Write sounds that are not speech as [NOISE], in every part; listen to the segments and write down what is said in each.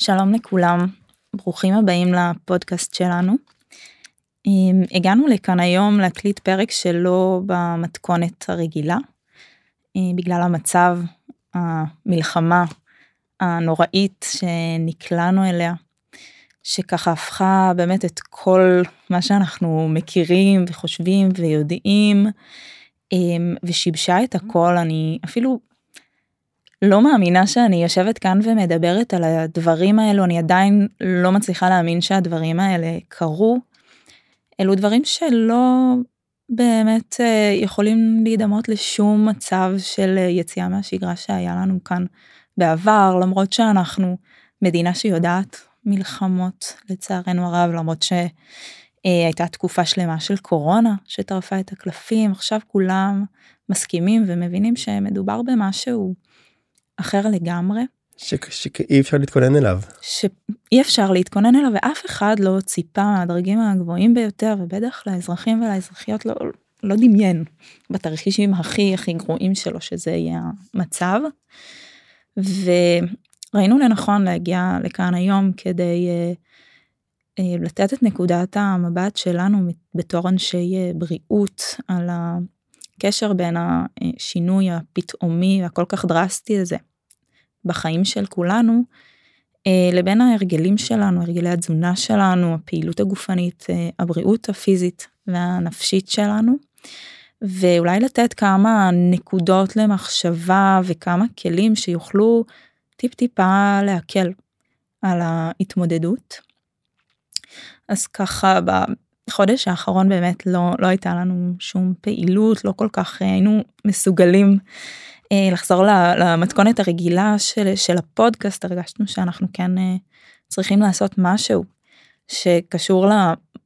שלום לכולם, ברוכים הבאים לפודקאסט שלנו. אמ, הגענו לכאן היום להקליט פרק שלא במתכונת הרגילה, אה, בגלל המצב, המלחמה הנוראית שנקלענו אליה, שככה הפכה באמת את כל מה שאנחנו מכירים וחושבים ויודעים, אמ, ושיבשה את הכל, אני אפילו לא מאמינה שאני יושבת כאן ומדברת על הדברים האלו, אני עדיין לא מצליחה להאמין שהדברים האלה קרו. אלו דברים שלא באמת אה, יכולים להידמות לשום מצב של אה, יציאה מהשגרה שהיה לנו כאן בעבר, למרות שאנחנו מדינה שיודעת מלחמות לצערנו הרב, למרות שהייתה אה, תקופה שלמה של קורונה שטרפה את הקלפים, עכשיו כולם מסכימים ומבינים שמדובר במשהו אחר לגמרי. שאי אפשר להתכונן אליו. שאי אפשר להתכונן אליו ואף אחד לא ציפה מהדרגים הגבוהים ביותר ובטח לאזרחים ולאזרחיות לא, לא דמיין בתרחישים הכי הכי גרועים שלו שזה יהיה המצב. וראינו לנכון להגיע לכאן היום כדי uh, uh, לתת את נקודת המבט שלנו בתור אנשי uh, בריאות על הקשר בין השינוי הפתאומי והכל כך דרסטי הזה בחיים של כולנו, אה, לבין ההרגלים שלנו, הרגלי התזונה שלנו, הפעילות הגופנית, אה, הבריאות הפיזית והנפשית שלנו, ואולי לתת כמה נקודות למחשבה וכמה כלים שיוכלו טיפ טיפה להקל על ההתמודדות. אז ככה בחודש האחרון באמת לא, לא הייתה לנו שום פעילות, לא כל כך היינו מסוגלים אה, לחזור למתכונת הרגילה של, של הפודקאסט הרגשנו שאנחנו כן אה, צריכים לעשות משהו שקשור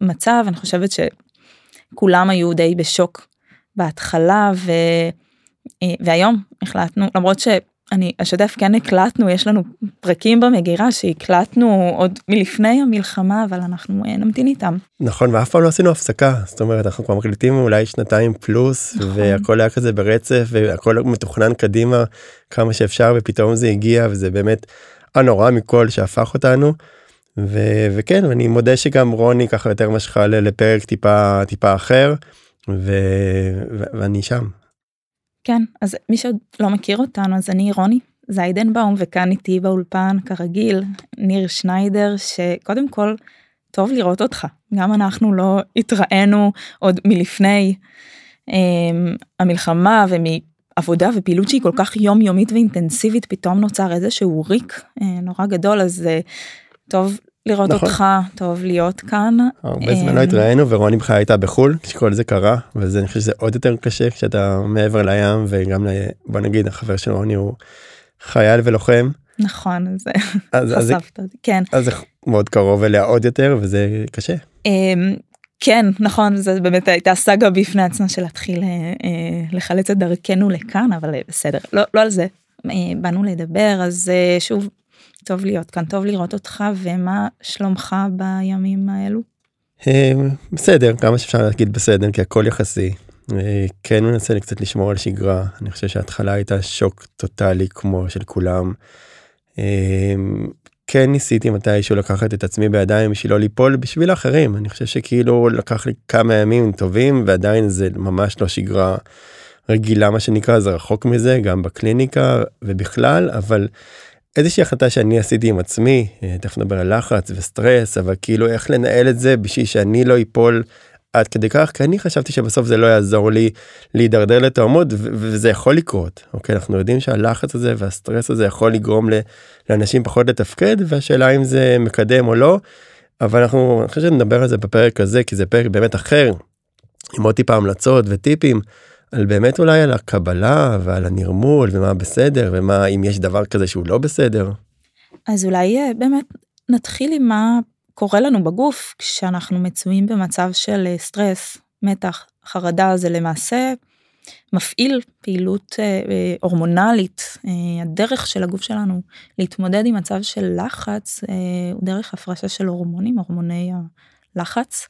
למצב. אני חושבת שכולם היו די בשוק בהתחלה ו, אה, והיום החלטנו למרות ש... אני אשתף כן הקלטנו יש לנו פרקים במגירה שהקלטנו עוד מלפני המלחמה אבל אנחנו אה, נמתין איתם. נכון ואף פעם לא עשינו הפסקה זאת אומרת אנחנו כבר מקליטים אולי שנתיים פלוס נכון. והכל היה כזה ברצף והכל מתוכנן קדימה כמה שאפשר ופתאום זה הגיע וזה באמת הנורא מכל שהפך אותנו. ו- וכן אני מודה שגם רוני ככה יותר משכה לפרק טיפה טיפה אחר ו- ו- ואני שם כן, אז מי שעוד לא מכיר אותנו, אז אני רוני זיידנבאום, וכאן איתי באולפן, כרגיל, ניר שניידר, שקודם כל, טוב לראות אותך. גם אנחנו לא התראינו עוד מלפני אה, המלחמה ומעבודה ופעילות שהיא כל כך יומיומית ואינטנסיבית, פתאום נוצר איזשהו ריק אה, נורא גדול, אז אה, טוב לראות נכון. אותך, טוב להיות כאן. הרבה זמן לא אמ, התראינו ורוני בכלל הייתה בחול כשכל זה קרה וזה אני חושב שזה עוד יותר קשה כשאתה מעבר לים וגם בוא נגיד החבר של רוני הוא חייל ולוחם. נכון אז חשפת אותי כן אז זה מאוד קרוב אליה עוד יותר וזה קשה. אמ, כן נכון זה באמת הייתה סאגה בפני עצמה של להתחיל אה, אה, לחלץ את דרכנו לכאן אבל אה, בסדר לא, לא על זה באנו לדבר אז שוב טוב להיות כאן, טוב לראות אותך, ומה שלומך בימים האלו? אמ, בסדר, כמה שאפשר להגיד בסדר, כי הכל יחסי. אה, כן מנסה קצת לשמור על שגרה, אני חושב שההתחלה הייתה שוק טוטאלי כמו של כולם. אמ, כן ניסיתי מתישהו לקחת את עצמי בידיים בשביל לא ליפול בשביל האחרים, אני חושב שכאילו לקח לי כמה ימים טובים ועדיין זה ממש לא שגרה רגילה מה שנקרא, זה רחוק מזה גם בקליניקה ובכלל, אבל איזושהי החלטה שאני עשיתי עם עצמי, אה, תכף נדבר על לחץ וסטרס, אבל כאילו איך לנהל את זה בשביל שאני לא איפול עד כדי כך, כי אני חשבתי שבסוף זה לא יעזור לי להידרדר לתאומות, וזה יכול לקרות, אוקיי? אנחנו יודעים שהלחץ הזה והסטרס הזה יכול לגרום לאנשים פחות לתפקד, והשאלה אם זה מקדם או לא, אבל אנחנו, אני חושב שנדבר על זה בפרק הזה, כי זה פרק באמת אחר, עם עוד טיפה המלצות וטיפים. על באמת אולי על הקבלה ועל הנרמול ומה בסדר ומה אם יש דבר כזה שהוא לא בסדר. אז אולי אה, באמת נתחיל עם מה קורה לנו בגוף כשאנחנו מצויים במצב של אה, סטרס, מתח, חרדה זה למעשה מפעיל פעילות אה, הורמונלית, הדרך של הגוף שלנו להתמודד עם מצב של לחץ הוא דרך הפרשה של הורמונים, הורמוני הלחץ.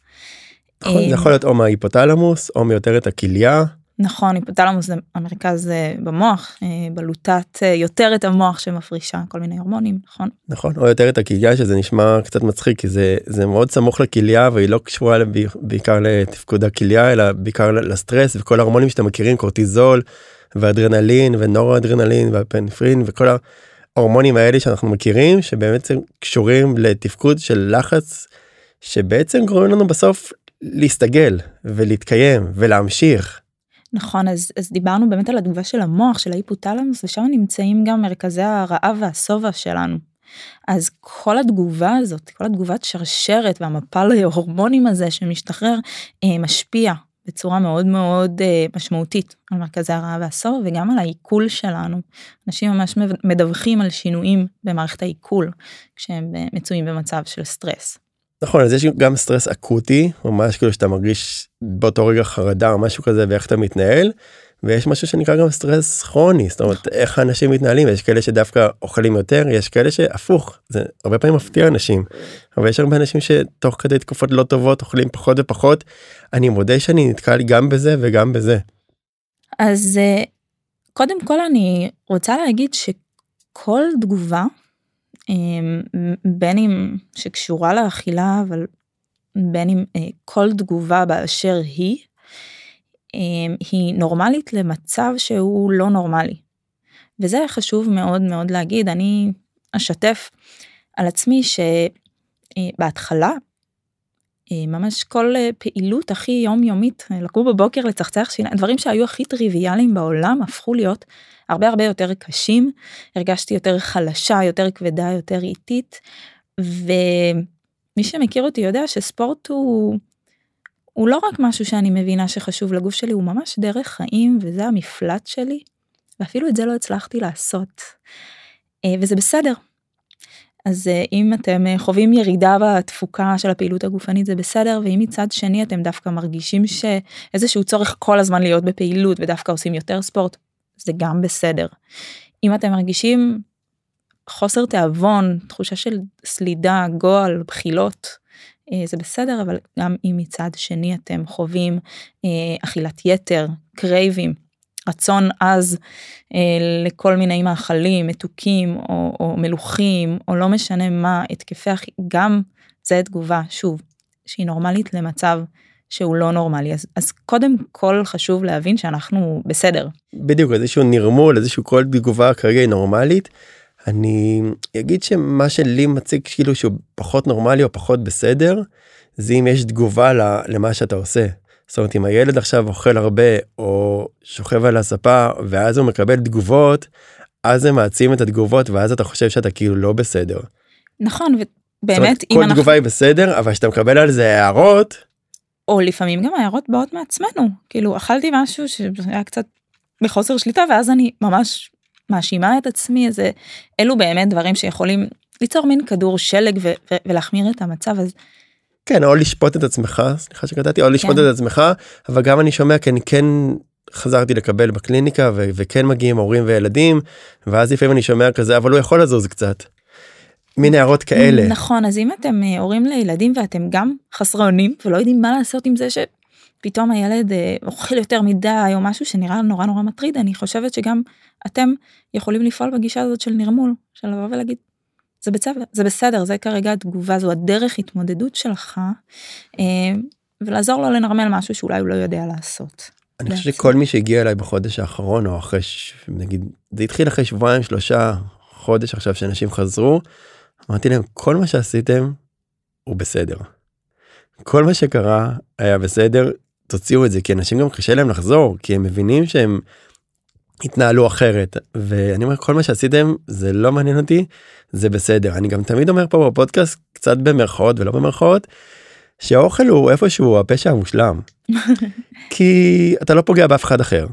נכון, זה יכול להיות או מההיפותלמוס או מיותר את הכליה. נכון, היפותלמוס זה המרכז במוח, אה, בלוטת אה, יותר את המוח שמפרישה כל מיני הורמונים, נכון? נכון, או יותר את הכליה שזה נשמע קצת מצחיק כי זה זה מאוד סמוך לכליה והיא לא קשורה בעיקר לתפקוד הכליה אלא בעיקר לסטרס וכל ההורמונים שאתם מכירים קורטיזול ואדרנלין ונורו-אדרנלין והפנפרין וכל ההורמונים האלה שאנחנו מכירים שבאמת קשורים לתפקוד של לחץ שבעצם גורמים לנו בסוף להסתגל ולהתקיים ולהמשיך. נכון אז, אז דיברנו באמת על התגובה של המוח של ההיפותלמוס ושם נמצאים גם מרכזי הרעב והשובע שלנו. אז כל התגובה הזאת כל התגובת שרשרת והמפל ההורמונים הזה שמשתחרר אה, משפיע בצורה מאוד מאוד אה, משמעותית על מרכזי הרעב והשובע וגם על העיכול שלנו. אנשים ממש מדווחים על שינויים במערכת העיכול כשהם אה, מצויים במצב של סטרס. נכון אז יש גם סטרס אקוטי ממש כאילו שאתה מרגיש באותו רגע חרדה או משהו כזה ואיך אתה מתנהל. ויש משהו שנקרא גם סטרס כרוני זאת אומרת איך אנשים מתנהלים יש כאלה שדווקא אוכלים יותר יש כאלה שהפוך זה הרבה פעמים מפתיע אנשים אבל יש הרבה אנשים שתוך כדי תקופות לא טובות אוכלים פחות ופחות אני מודה שאני נתקל גם בזה וגם בזה. אז אה, קודם כל אני רוצה להגיד שכל תגובה בין אם שקשורה לאכילה אבל בין אם אה, כל תגובה באשר היא אמ, היא נורמלית למצב שהוא לא נורמלי. וזה חשוב מאוד מאוד להגיד אני אשתף על עצמי שבהתחלה אה, ממש כל אה, פעילות הכי יומיומית לקום בבוקר לצחצח שיניים דברים שהיו הכי טריוויאליים בעולם הפכו להיות הרבה הרבה יותר קשים, הרגשתי יותר חלשה, יותר כבדה, יותר איטית, ומי שמכיר אותי יודע שספורט הוא, הוא לא רק משהו שאני מבינה שחשוב לגוף שלי, הוא ממש דרך חיים וזה המפלט שלי, ואפילו את זה לא הצלחתי לעשות. אה, וזה בסדר. אז אה, אם אתם אה, חווים ירידה בתפוקה של הפעילות הגופנית זה בסדר ואם מצד שני אתם דווקא מרגישים שאיזשהו צורך כל הזמן להיות בפעילות ודווקא עושים יותר ספורט זה גם בסדר. אם אתם מרגישים חוסר תיאבון, תחושה של סלידה, גועל, בחילות, אה, זה בסדר, אבל גם אם מצד שני אתם חווים אה, אכילת יתר, קרייבים, רצון עז אה, לכל מיני מאכלים, מתוקים או, או מלוכים, או לא משנה מה, התקפי גם זה תגובה, שוב, שהיא נורמלית למצב שהוא לא נורמלי אז, אז קודם כל חשוב להבין שאנחנו בסדר. בדיוק איזשהו נרמול איזשהו כל תגובה כרגע היא נורמלית. אני אגיד שמה שלי מציג כאילו שהוא פחות נורמלי או פחות בסדר זה אם יש תגובה למה שאתה עושה. זאת אומרת אם הילד עכשיו אוכל הרבה או שוכב על הספה ואז הוא מקבל תגובות אז זה מעצים את התגובות ואז אתה חושב שאתה כאילו לא בסדר. נכון ובאמת אומרת, אם כל אנחנו... תגובה היא בסדר אבל כשאתה מקבל על זה הערות או לפעמים גם הערות באות מעצמנו כאילו אכלתי משהו שהיה קצת בחוסר שליטה ואז אני ממש מאשימה את עצמי איזה אלו באמת דברים שיכולים ליצור מין כדור שלג ו- ו- ולהחמיר את המצב אז. כן או לשפוט את עצמך סליחה שקטעתי או לשפוט כן. את עצמך אבל גם אני שומע כי אני כן חזרתי לקבל בקליניקה ו- וכן מגיעים הורים וילדים ואז לפעמים אני שומע כזה אבל הוא יכול לזוז קצת. מין הערות כאלה. נכון, אז אם אתם אה, הורים לילדים ואתם גם חסרי אונים ולא יודעים מה לעשות עם זה שפתאום הילד אה, אוכל יותר מדי או משהו שנראה נורא נורא מטריד, אני חושבת שגם אתם יכולים לפעול בגישה הזאת של נרמול, של לבוא ולהגיד, זה בסדר, זה בסדר, זה כרגע התגובה, זו הדרך התמודדות שלך, אה, ולעזור לו לנרמל משהו שאולי הוא לא יודע לעשות. אני חושב שכל מי שהגיע אליי בחודש האחרון או אחרי נגיד זה התחיל אחרי שבועיים שלושה חודש עכשיו שאנשים חזרו אמרתי להם כל מה שעשיתם הוא בסדר. כל מה שקרה היה בסדר תוציאו את זה כי אנשים גם קשה להם לחזור כי הם מבינים שהם התנהלו אחרת. ואני אומר כל מה שעשיתם זה לא מעניין אותי זה בסדר. אני גם תמיד אומר פה בפודקאסט קצת במרכאות ולא במרכאות שהאוכל הוא איפשהו הפשע המושלם. [LAUGHS] כי אתה לא פוגע באף אחד אחר.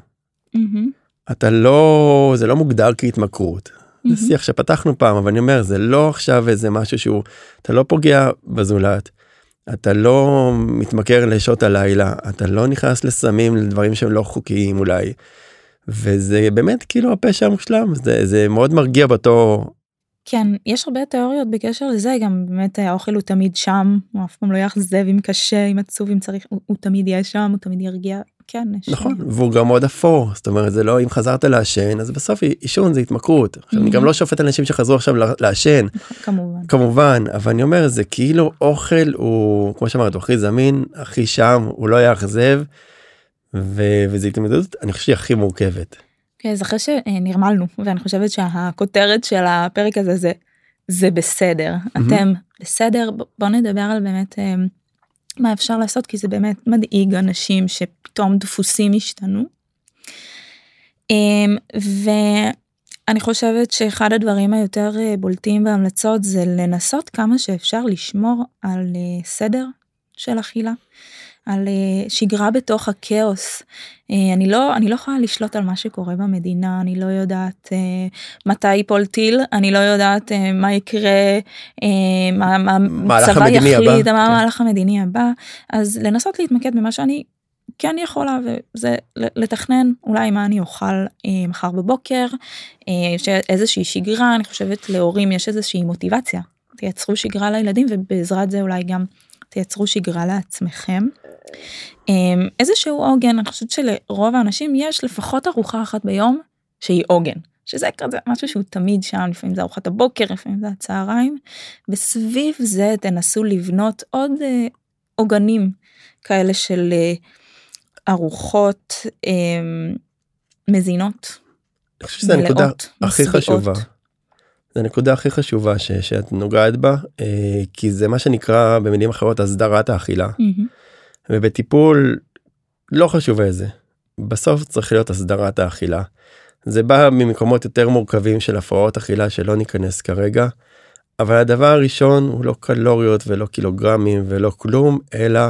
אתה לא זה לא מוגדר כהתמכרות זה שיח שפתחנו פעם אבל אני אומר זה לא עכשיו איזה משהו שהוא אתה לא פוגע בזולת. אתה לא מתמכר לשעות הלילה אתה לא נכנס לסמים לדברים שהם לא חוקיים אולי. וזה באמת כאילו הפשע המושלם זה זה מאוד מרגיע באותו. כן יש הרבה תיאוריות בקשר לזה גם באמת האוכל הוא תמיד שם הוא אף פעם לא יאכזב אם קשה אם עצוב אם צריך הוא, הוא תמיד יהיה שם הוא תמיד ירגיע כן. יש- נכון, והוא גם מאוד אפור, זאת אומרת זה לא אם חזרת לעשן אז בסוף עישון זה התמכרות. עכשיו אני גם Mhm. לא שופט אנשים שחזרו עכשיו לעשן, כמובן. כמובן, אבל אני אומר זה כאילו אוכל הוא כמו שאמרת הוא הכי זמין, הכי שם, הוא לא יאכזב, וזו התמודדות אני חושב שהיא הכי מורכבת. כן, אז אחרי שנרמלנו, ואני חושבת שהכותרת של הפרק הזה זה, זה בסדר. מהמם. אתם בסדר, ב- בוא נדבר על באמת אה, מה אפשר לעשות, כי זה באמת מדאיג אנשים שפתאום דפוסים השתנו. אה, ואני חושבת שאחד הדברים היותר אה, בולטים בהמלצות זה לנסות כמה שאפשר לשמור על אה, סדר של אכילה. על אה, שגרה בתוך הכאוס. אה, אני לא אני לא יכולה לשלוט על מה שקורה במדינה אני לא יודעת אה, מתי ייפול טיל אני לא יודעת מה יקרה מה מה הצבא המדיני הבא, יחליט מה כן. המהלך המדיני הבא אז לנסות להתמקד במה שאני כן יכולה וזה לתכנן אולי מה אני אוכל אה, מחר בבוקר אה, יש איזושהי שגרה אני חושבת להורים יש איזושהי מוטיבציה תייצרו שגרה לילדים ובעזרת זה אולי גם תייצרו שגרה לעצמכם. אמ, איזשהו עוגן, אני חושבת שלרוב האנשים יש לפחות ארוחה אחת ביום שהיא עוגן. שזה כזה משהו שהוא תמיד שם, לפעמים זה ארוחת הבוקר, לפעמים זה הצהריים, וסביב זה תנסו לבנות עוד אה, עוגנים כאלה של אה, ארוחות אה, מזינות, אני חושב שזו הנקודה הכי. חשובה. הנקודה הכי חשובה ש, שאת נוגעת בה אה, כי זה מה שנקרא במילים אחרות הסדרת האכילה מהמם. ובטיפול לא חשוב איזה בסוף צריך להיות הסדרת האכילה. זה בא ממקומות יותר מורכבים של הפרעות אכילה שלא ניכנס כרגע. אבל הדבר הראשון הוא לא קלוריות ולא קילוגרמים ולא כלום אלא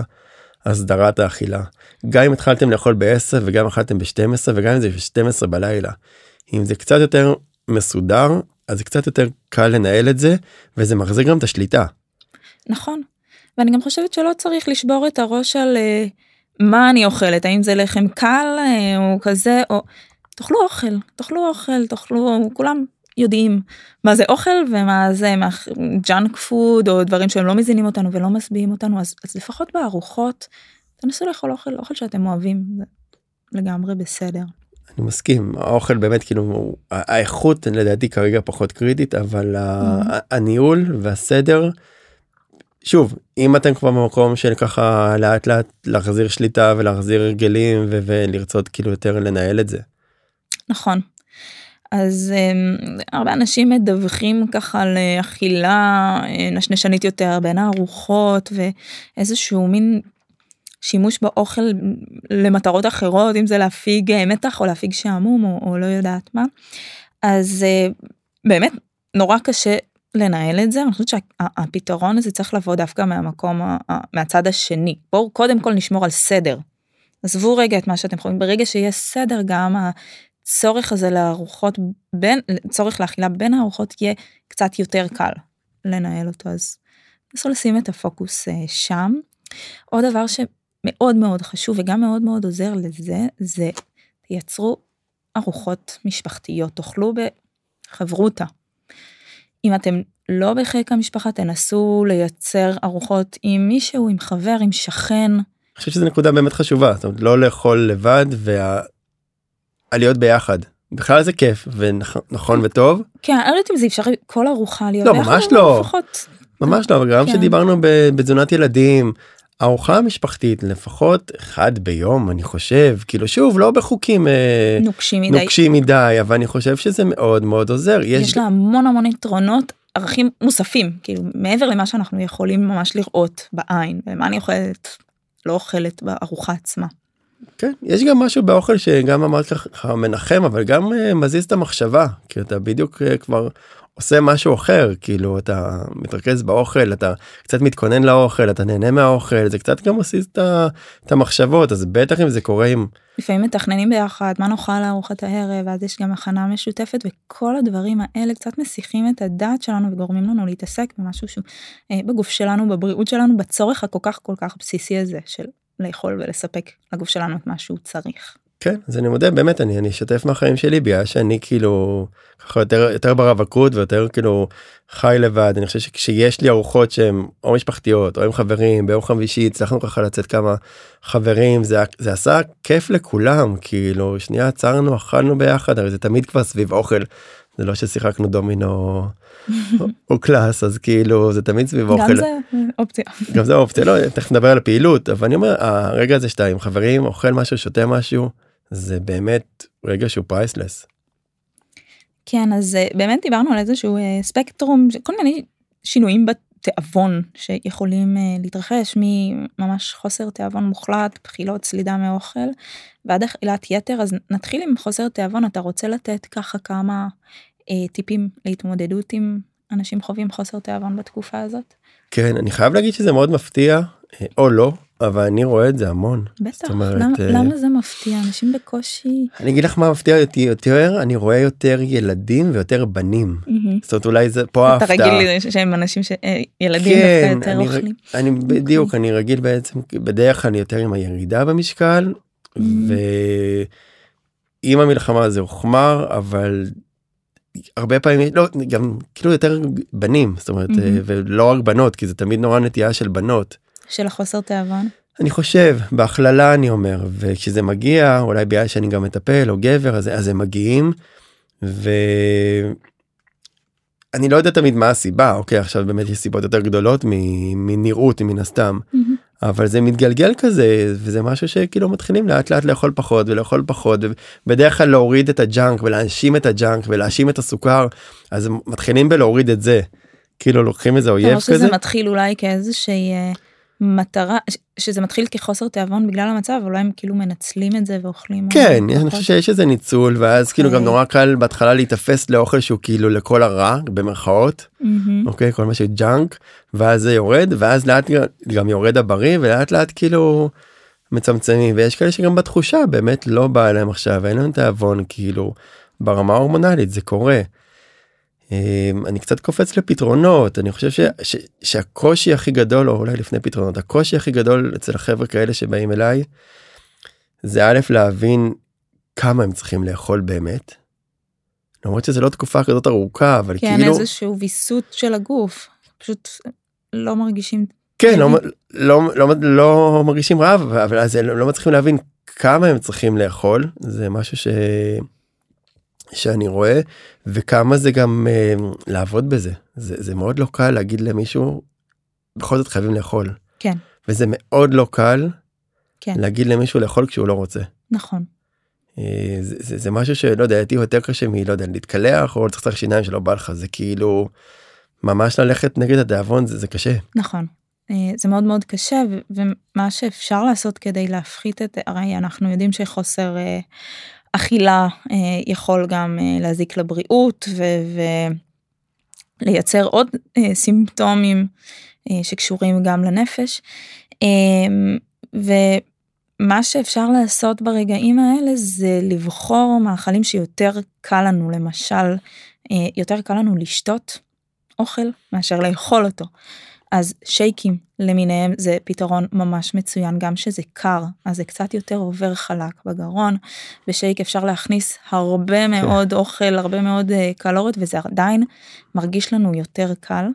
הסדרת האכילה. גם אם התחלתם לאכול ב-10 וגם אכלתם ב-12 וגם אם זה ב-12 בלילה. אם זה קצת יותר מסודר אז קצת יותר קל לנהל את זה וזה מחזיר גם את השליטה. נכון. ואני גם חושבת שלא צריך לשבור את הראש על אה, מה אני אוכלת, האם זה לחם קל אה, או כזה, או תאכלו אוכל, תאכלו אוכל, תאכלו, כולם יודעים מה זה אוכל ומה זה junk food או דברים שהם לא מזינים אותנו ולא משביעים אותנו, אז, אז לפחות בארוחות תנסו לאכול אוכל, אוכל שאתם אוהבים, זה לגמרי בסדר. אני מסכים האוכל באמת כאילו האיכות לדעתי כרגע פחות קריטית אבל ה- הניהול והסדר. שוב אם אתם כבר במקום של ככה לאט לאט להחזיר שליטה ולהחזיר הרגלים ולרצות כאילו יותר לנהל את זה. נכון. אז um, הרבה אנשים מדווחים ככה על אה, אכילה אה, נשנשנית יותר בין הארוחות ואיזשהו מין שימוש באוכל למטרות אחרות אם זה להפיג אה, מתח או להפיג שעמום או, או לא יודעת מה. אז uh, באמת נורא קשה לנהל את זה אני חושבת שהפתרון הזה צריך לבוא דווקא מהמקום מהצד השני בואו קודם כל נשמור על סדר. עזבו רגע את מה שאתם יכולים ברגע שיש סדר גם הצורך הזה לארוחות בין צורך לאכילה בין הארוחות יהיה קצת יותר קל לנהל אותו אז נסו לשים את הפוקוס אה, שם. עוד דבר שמאוד מאוד חשוב וגם מאוד מאוד עוזר לזה זה תייצרו ארוחות משפחתיות תאכלו בחברותה. אם אתם לא בחיק המשפחה תנסו לייצר ארוחות עם מישהו עם חבר עם שכן אני חושב שזו נקודה באמת חשובה זאת אומרת, לא לאכול לבד והלהיות ביחד. בכלל זה כיף ונכון וטוב כן, אני לא יודעת אם זה אפשרי כל ארוחה להיות לא, ביחד, ממש לא. לפחות, ממש לא אבל גם כן. כשדיברנו בתזונת ילדים ארוחה משפחתית לפחות אחד ביום אני חושב כאילו שוב לא בחוקים אה, נוקשים מדי. נוקשים מדי אבל אני חושב שזה מאוד מאוד עוזר יש, יש לה המון המון יתרונות, ערכים מוספים, כאילו מעבר למה שאנחנו יכולים ממש לראות בעין, ומה אני אוכלת, לא אוכלת בארוחה עצמה. כן, יש גם משהו באוכל שגם אמרת ככה מנחם אבל גם אה, מזיז את המחשבה כי אתה בדיוק אה, כבר עושה משהו אחר כאילו אתה מתרכז באוכל אתה קצת מתכונן לאוכל אתה נהנה מהאוכל זה קצת גם מזיז את את המחשבות אז בטח אם זה קורה עם לפעמים מתכננים ביחד מה נאכל לארוחת הערב, ואז יש גם הכנה משותפת, וכל הדברים האלה קצת מסיחים את הדעת שלנו וגורמים לנו להתעסק במשהו שהוא אה, בגוף שלנו, בבריאות שלנו, בצורך הכל כך כל כך בסיסי הזה של לאכול ולספק לגוף שלנו את מה שהוא צריך. כן, אז אני מודה, באמת, אני, אני אשתף מהחיים שלי, בגלל שאני כאילו, ככה יותר, יותר ברווקות ויותר כאילו חי לבד, אני חושב שכשיש לי ארוחות שהן או משפחתיות או עם חברים, ביום חמישי הצלחנו ככה לצאת כמה חברים, זה, זה עשה כיף לכולם, כאילו, שנייה עצרנו, אכלנו ביחד, הרי זה תמיד כבר סביב אוכל, זה לא ששיחקנו דומינו [LAUGHS] או קלאס, אז כאילו, זה תמיד סביב אוכל. גם זה אופציה. גם זה אופציה, לא, תכף נדבר על הפעילות, אבל אני אומר, הרגע הזה שאתה עם חברים, אוכל משהו, שותה משהו, זה באמת רגע שהוא priceless. כן, אז אה, באמת דיברנו על איזשהו אה, ספקטרום, כל מיני שינויים בתיאבון שיכולים אה, להתרחש מממש חוסר תיאבון מוחלט, בחילות, סלידה מאוכל, ועד אכילת יתר, אז נתחיל עם חוסר תיאבון, אתה רוצה לתת ככה כמה אה, טיפים להתמודדות עם אנשים חווים חוסר תיאבון בתקופה הזאת? כן, אני חייב להגיד שזה מאוד מפתיע, או לא, אבל אני רואה את זה המון. בטח, אומרת, למה, uh, למה זה מפתיע? אנשים בקושי... אני אגיד לך מה מפתיע אותי יותר, אני רואה יותר ילדים ויותר בנים. Mm-hmm. זאת אומרת אולי זה פה ההפתעה. אתה רגיל שהם אנשים שילדים כן, דווקא יותר אוכלים. אני בדיוק, okay. אני רגיל בעצם, בדרך כלל יותר עם הירידה במשקל, mm-hmm. ועם המלחמה זה הוחמר, אבל הרבה פעמים לא גם כאילו יותר בנים זאת אומרת mm-hmm. ולא רק בנות כי זה תמיד נורא נטייה של בנות. של החוסר תיאבון? אני חושב, בהכללה אני אומר, וכשזה מגיע, אולי בגלל שאני גם מטפל או גבר, אז, אז הם מגיעים, ואני לא יודע תמיד מה הסיבה, אוקיי, עכשיו באמת יש סיבות יותר גדולות מנראות מן הסתם, mm-hmm. אבל זה מתגלגל כזה, וזה משהו שכאילו מתחילים לאט לאט לאכול פחות ולאכול פחות, ובדרך כלל להוריד את הג'אנק ולהנשים את הג'אנק ולהאשים את הסוכר, אז מתחילים בלהוריד את זה. כאילו לוקחים איזה אויב כזה. שזה מתחיל אולי כאיזושהי... מטרה שזה מתחיל כחוסר תיאבון בגלל המצב אולי הם כאילו מנצלים את זה ואוכלים כן אני חושב שיש איזה ניצול ואז כאילו גם אוקיי. נורא קל בהתחלה להיתפס לאוכל שהוא כאילו לכל הרע במרכאות אוקיי כל מה שג'אנק ואז זה יורד ואז לאט גם יורד הבריא ולאט לאט כאילו מצמצמים ויש כאלה שגם בתחושה באמת לא בא אליהם עכשיו אין להם תיאבון כאילו ברמה ההורמונלית זה קורה. אמ, אני קצת קופץ לפתרונות אני חושב ש, ש, שהקושי הכי גדול או אולי לפני פתרונות הקושי הכי גדול אצל החברה כאלה שבאים אליי. זה א' להבין כמה הם צריכים לאכול באמת. למרות שזה לא תקופה כזאת ארוכה אבל כן, כאילו איזשהו ויסות של הגוף פשוט לא מרגישים כן לא, לא, לא, לא מרגישים רעב אבל אז לא, לא מצליחים להבין כמה הם צריכים לאכול זה משהו ש... שאני רואה וכמה זה גם uh, לעבוד בזה. זה, זה מאוד לא קל להגיד למישהו בכל זאת חייבים לאכול. כן. וזה מאוד לא קל כן. להגיד למישהו לאכול כשהוא לא רוצה. נכון. Uh, זה, זה, זה משהו שלא יודע הייתי יותר קשה מלא יודע להתקלח או צריך שיניים שלא בא לך. זה כאילו ממש ללכת נגד התיאבון זה, זה קשה. נכון. אה, זה מאוד מאוד קשה ומה שאפשר לעשות כדי להפחית את הרי אנחנו יודעים שחוסר אכילה אה, יכול גם אה, להזיק לבריאות ולייצר עוד אה, סימפטומים שקשורים גם לנפש. ומה שאפשר לעשות ברגעים האלה זה לבחור מאכלים שיותר קל לנו למשל יותר קל לנו לשתות אוכל מאשר לאכול אותו. אז שייקים למיניהם זה פתרון ממש מצוין גם שזה קר אז זה קצת יותר עובר חלק בגרון בשייק אפשר להכניס הרבה כן. מאוד אוכל הרבה מאוד אה, קלוריות וזה עדיין מרגיש לנו יותר קל.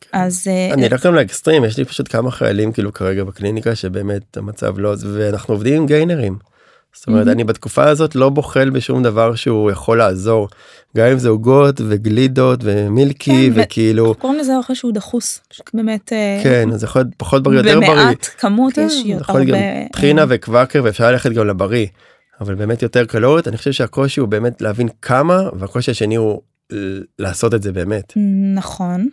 כן. אז אה, אני אלך גם לאקסטרים יש לי פשוט כמה חיילים כאילו כרגע בקליניקה שבאמת המצב לא ואנחנו עובדים עם גיינרים. זאת אומרת mm-hmm. אני בתקופה הזאת לא בוחל בשום דבר שהוא יכול לעזור גם אם זה עוגות וגלידות ומילקי כן, וכאילו קוראים לזה אוכל שהוא דחוס באמת אה, כן אז יכול להיות פחות בריא יותר בריא במעט כמות כן, יש הרבה גם טחינה וקוואקר ואפשר ללכת גם לבריא אבל באמת יותר קלוריות אני חושב שהקושי הוא באמת להבין כמה והקושי השני הוא לעשות את זה באמת נכון.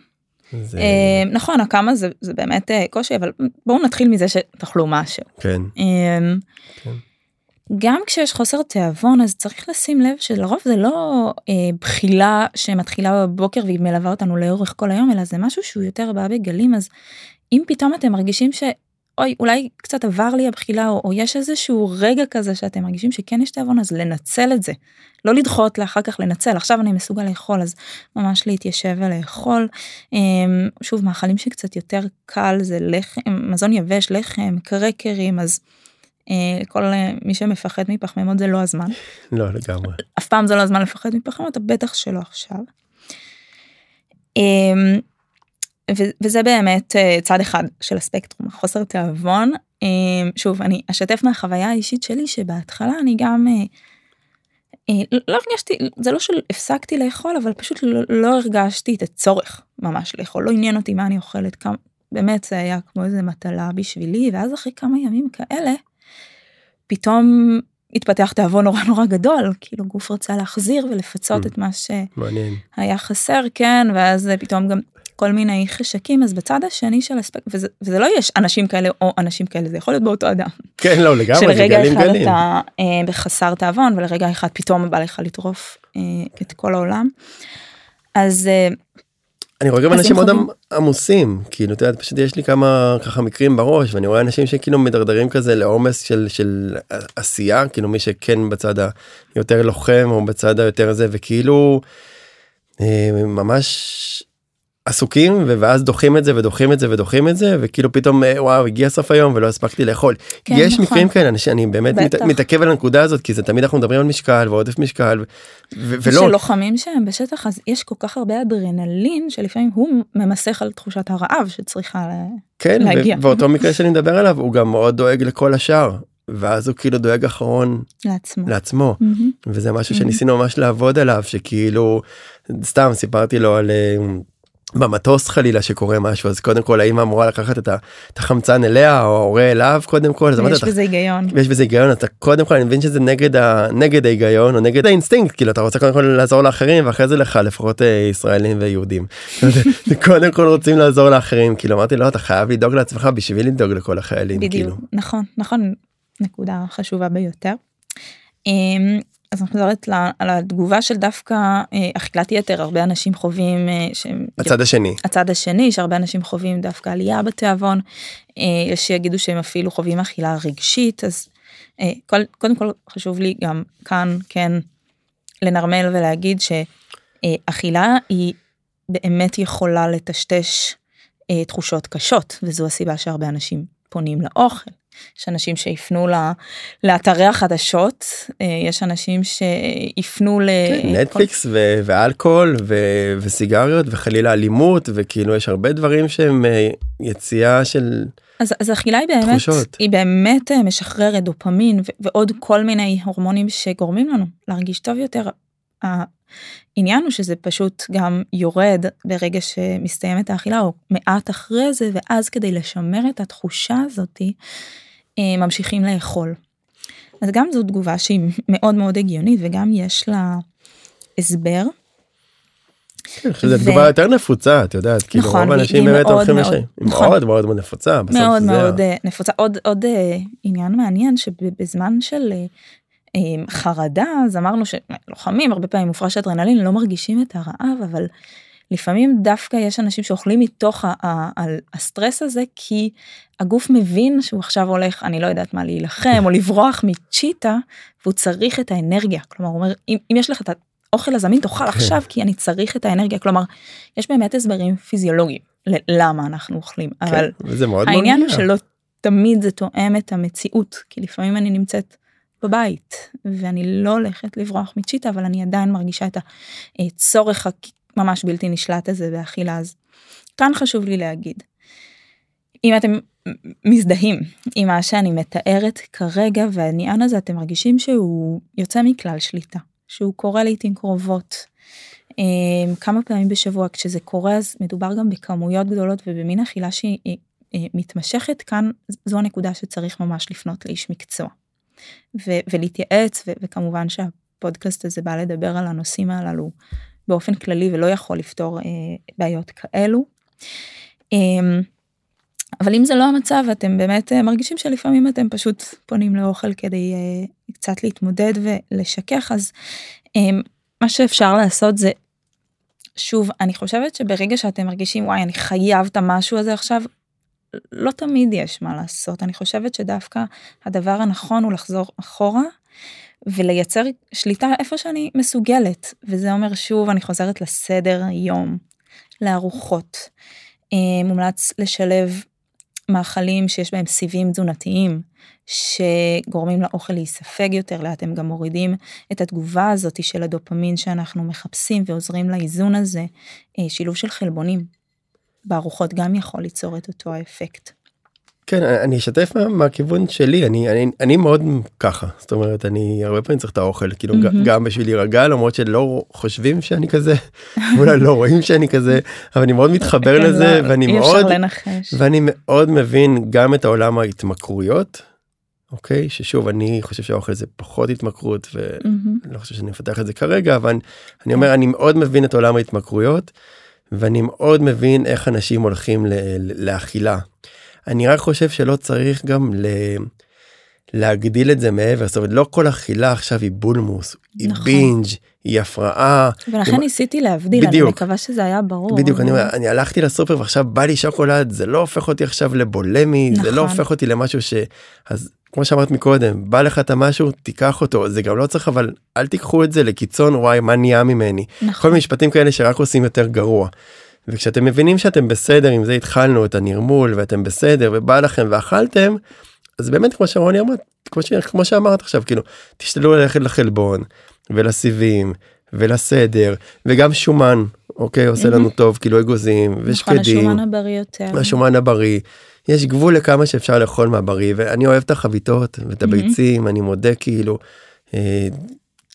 זה... אה, נכון הכמה זה, זה באמת אה, קושי אבל בואו נתחיל מזה שתאכלו משהו. כן. כן. גם כשיש חוסר תיאבון אז צריך לשים לב שלרוב זה לא אה, בחילה שמתחילה בבוקר והיא מלווה אותנו לאורך כל היום אלא זה משהו שהוא יותר בא בגלים. אז אם פתאום אתם מרגישים שאוי אולי קצת עבר לי הבחילה או, או יש איזשהו רגע כזה שאתם מרגישים שכן יש תיאבון אז לנצל את זה. לא לדחות לאחר כך לנצל. עכשיו אני מסוגל לאכול אז ממש להתיישב ולאכול. אה, שוב מאכלים שקצת יותר קל זה לחם מזון יבש לחם קרקרים אז. אה, כל אה, מי שמפחד מפחמימות זה לא הזמן. [LAUGHS] לא, לגמרי. אף פעם זה לא הזמן לפחד מפחמימות, בטח שלא עכשיו. אמ, וזה באמת אה, צד אחד של הספקטרום, חוסר תיאבון. אמ, שוב, אני אשתף מהחוויה האישית שלי שבהתחלה אני גם לא הרגשתי, זה לא שהפסקתי לאכול, אבל פשוט לא, לא הרגשתי את הצורך ממש לאכול, לא עניין אותי מה אני אוכלת, כמה, באמת זה היה כמו איזה מטלה בשבילי, ואז אחרי כמה ימים כאלה, פתאום התפתח תיאבון נורא נורא גדול, כאילו גוף רצה להחזיר ולפצות mm. את מה שהיה חסר, כן, ואז פתאום גם כל מיני חשקים, אז בצד השני של הספק, וזה, וזה לא יש אנשים כאלה או אנשים כאלה, זה יכול להיות באותו אדם. כן, לא, לגמרי, זה גלים גלים. שלרגע אחד אתה אה, בחסר תיאבון, ולרגע אחד פתאום בא לך לטרוף אה, את כל העולם. אז אה, אני רואה גם אנשים מאוד עמוסים כאילו אתה יודע פשוט יש לי כמה ככה מקרים בראש ואני רואה אנשים שכאילו מדרדרים כזה לעומס של של עשייה כאילו מי שכן בצד היותר לוחם או בצד היותר זה וכאילו אה, ממש עסוקים ואז דוחים את זה ודוחים את זה ודוחים את זה וכאילו פתאום אה, וואו הגיע סוף היום ולא הספקתי לאכול. כן, יש נכון. מקרים כאלה שאני באמת מת, מתעכב על הנקודה הזאת כי זה תמיד אנחנו מדברים על משקל ועודף משקל ו- ולא. שלוחמים שהם בשטח אז יש כל כך הרבה אדרנלין שלפעמים הוא ממסך על תחושת הרעב שצריכה כן, להגיע. כן ואותו מקרה שאני מדבר עליו הוא גם מאוד דואג לכל השאר. ואז הוא כאילו דואג אחרון לעצמו, לעצמו. Mm-hmm. וזה משהו שניסינו ממש לעבוד עליו שכאילו סתם סיפרתי לו על אה, במטוס חלילה שקורה משהו אז קודם כל האמא אמורה לקחת את החמצן אליה או ההורה אליו קודם כל. יש בזה היגיון. יש בזה היגיון אתה קודם כל אני מבין שזה נגד ה, נגד ההיגיון או נגד האינסטינקט כאילו אתה רוצה קודם כל לעזור לאחרים ואחרי זה לך לפחות אה, ישראלים ויהודים. [LAUGHS] [LAUGHS] קודם כל רוצים לעזור לאחרים כאילו אמרתי לא אתה חייב לדאוג לעצמך בשביל לדאוג לכל החיילים. בדיוק כאילו. נכון נכון נקודה חשובה ביותר. אז אני חוזרת על התגובה של דווקא אה, אכילת יתר הרבה אנשים חווים אה, שהם הצד השני הצד השני שהרבה אנשים חווים דווקא עלייה בתיאבון אה, יש שיגידו שהם אפילו חווים אכילה רגשית אז קודם כל חשוב לי גם כאן כן לנרמל ולהגיד שאכילה היא באמת יכולה לטשטש תחושות קשות וזו הסיבה שהרבה אנשים פונים לאוכל. יש אנשים שיפנו לאתרי החדשות, אה, יש אנשים שיפנו ל... כן, נטפליקס ו- ואלכוהול ו- וסיגריות וחלילה אלימות וכאילו יש הרבה דברים שהם אה, יציאה של... אז, אז אכילה היא באמת, תחושות. היא באמת אה, משחררת דופמין ו- ועוד כל מיני הורמונים שגורמים לנו להרגיש טוב יותר. העניין הוא שזה פשוט גם יורד ברגע שמסתיימת האכילה או מעט אחרי זה ואז כדי לשמר את התחושה הזאתי ממשיכים לאכול. אז גם זו תגובה שהיא מאוד מאוד הגיונית וגם יש לה הסבר. כן, זו תגובה יותר נפוצה את יודעת כאילו נכון, רוב האנשים באמת הולכים לשם. היא נכון. מאוד מאוד מאוד נפוצה. מאוד מאוד אה, נפוצה עוד עוד אה, עניין מעניין שבזמן של חרדה אז אמרנו שלוחמים הרבה פעמים מופרש אדרנלין לא מרגישים את הרעב אבל לפעמים דווקא יש אנשים שאוכלים מתוך הסטרס הזה כי הגוף מבין שהוא עכשיו הולך אני לא יודעת מה להילחם או לברוח מצ'יטה והוא צריך את האנרגיה. כלומר הוא אומר אם, אם יש לך את האוכל הזמין תאכל כן. עכשיו כי אני צריך את האנרגיה. כלומר יש באמת הסברים פיזיולוגיים ללמה אנחנו אוכלים כן, אבל העניין הוא שלא תמיד זה תואם את המציאות כי לפעמים אני נמצאת בבית ואני לא הולכת לברוח מצ'יטה אבל אני עדיין מרגישה את הצורך ממש בלתי נשלט הזה באכילה אז כאן חשוב לי להגיד. אם אתם מזדהים עם מה שאני מתארת כרגע והעניין הזה אתם מרגישים שהוא יוצא מכלל שליטה שהוא קורה לעיתים קרובות אמ, כמה פעמים בשבוע כשזה קורה אז מדובר גם בכמויות גדולות ובמין אכילה שהיא אה, אה, מתמשכת כאן זו הנקודה שצריך ממש לפנות לאיש מקצוע ו- ולהתייעץ ו- וכמובן שהפודקאסט הזה בא לדבר על הנושאים הללו באופן כללי ולא יכול לפתור אה, בעיות כאלו. אה, אבל אם זה לא המצב אתם באמת אה, מרגישים שלפעמים אתם פשוט פונים לאוכל כדי אה, קצת להתמודד ולשכך אז אה, מה שאפשר לעשות זה שוב אני חושבת שברגע שאתם מרגישים וואי אני חייב את המשהו הזה עכשיו לא תמיד יש מה לעשות אני חושבת שדווקא הדבר הנכון הוא לחזור אחורה ולייצר שליטה איפה שאני מסוגלת וזה אומר שוב אני חוזרת לסדר יום לארוחות. אה, מומלץ לשלב מאכלים שיש בהם סיבים תזונתיים שגורמים לאוכל להיספג יותר לאט הם גם מורידים את התגובה הזאת של הדופמין שאנחנו מחפשים ועוזרים לאיזון הזה אה, שילוב של חלבונים בארוחות גם יכול ליצור את אותו האפקט. כן אני אשתף מה, מהכיוון שלי אני אני אני מאוד ככה זאת אומרת אני הרבה פעמים צריך את האוכל כאילו mm-hmm. גם בשביל להירגע למרות שלא חושבים שאני כזה [LAUGHS] אולי לא רואים שאני כזה אבל אני מאוד מתחבר כן, לזה לא, ואני מאוד ואני מאוד מבין גם את העולם ההתמכרויות. אוקיי ששוב אני חושב שהאוכל זה פחות התמכרות ולא mm-hmm. חושב שאני מפתח את זה כרגע אבל אני אומר אני מאוד מבין את עולם ההתמכרויות ואני מאוד מבין איך אנשים הולכים לאכילה. אני רק חושב שלא צריך גם ל... להגדיל את זה מעבר, זאת אומרת לא כל אכילה עכשיו היא בולמוס, היא נכון. בינג', היא הפרעה. ולכן היא... ניסיתי להבדיל, בדיוק. אני מקווה שזה היה ברור. בדיוק, אני, אומר, אני הלכתי לסופר ועכשיו בא לי שוקולד, זה לא הופך אותי עכשיו לבולמי, נכון. זה לא נכון. הופך אותי למשהו ש... אז כמו שאמרת מקודם, בא לך את המשהו, תיקח אותו, זה גם לא צריך אבל אל תיקחו את זה לקיצון וואי מה נהיה ממני. נכון. כל מיני משפטים כאלה שרק עושים יותר גרוע. וכשאתם מבינים שאתם בסדר עם זה התחלנו את הנרמול ואתם בסדר ובא לכם ואכלתם אז באמת כמו שרוני אמרת כמו, ש... כמו שאמרת עכשיו כאילו תשתדלו ללכת לחלבון ולסיבים ולסדר וגם שומן אוקיי עושה לנו טוב כאילו אגוזים ושקדים. נכון השומן הבריא יותר. השומן הבריא. יש גבול לכמה שאפשר לאכול מהבריא ואני אוהב את החביתות ואת הביצים אני מודה כאילו. אה,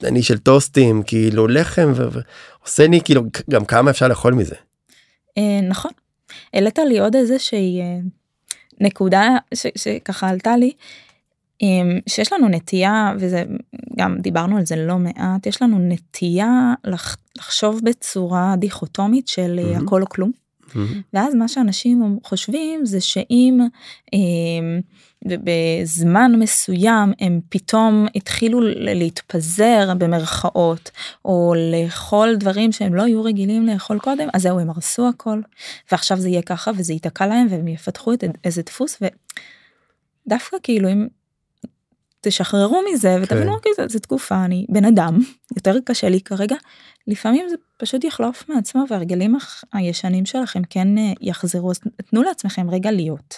אני של טוסטים כאילו לחם ועושה לי כאילו גם כמה אפשר לאכול מזה. אה, נכון. העלית לי עוד איזה שהיא אה, נקודה ש, שככה עלתה לי, אה, שיש לנו נטייה, וזה גם דיברנו על זה לא מעט, יש לנו נטייה לח, לחשוב בצורה דיכוטומית של mm-hmm. הכל או כלום. Mm-hmm. ואז מה שאנשים חושבים זה שאם אה, בזמן מסוים הם פתאום התחילו להתפזר במרכאות או לאכול דברים שהם לא היו רגילים לאכול קודם אז זהו הם הרסו הכל. ועכשיו זה יהיה ככה וזה ייתקע להם והם יפתחו את איזה דפוס ודווקא כאילו אם תשחררו מזה ותבינו כן. אוקיי זה, זה תקופה אני בן אדם יותר קשה לי כרגע. לפעמים זה פשוט יחלוף מעצמו והרגלים הישנים שלכם כן אה, יחזרו. אז תנו לעצמכם רגע להיות.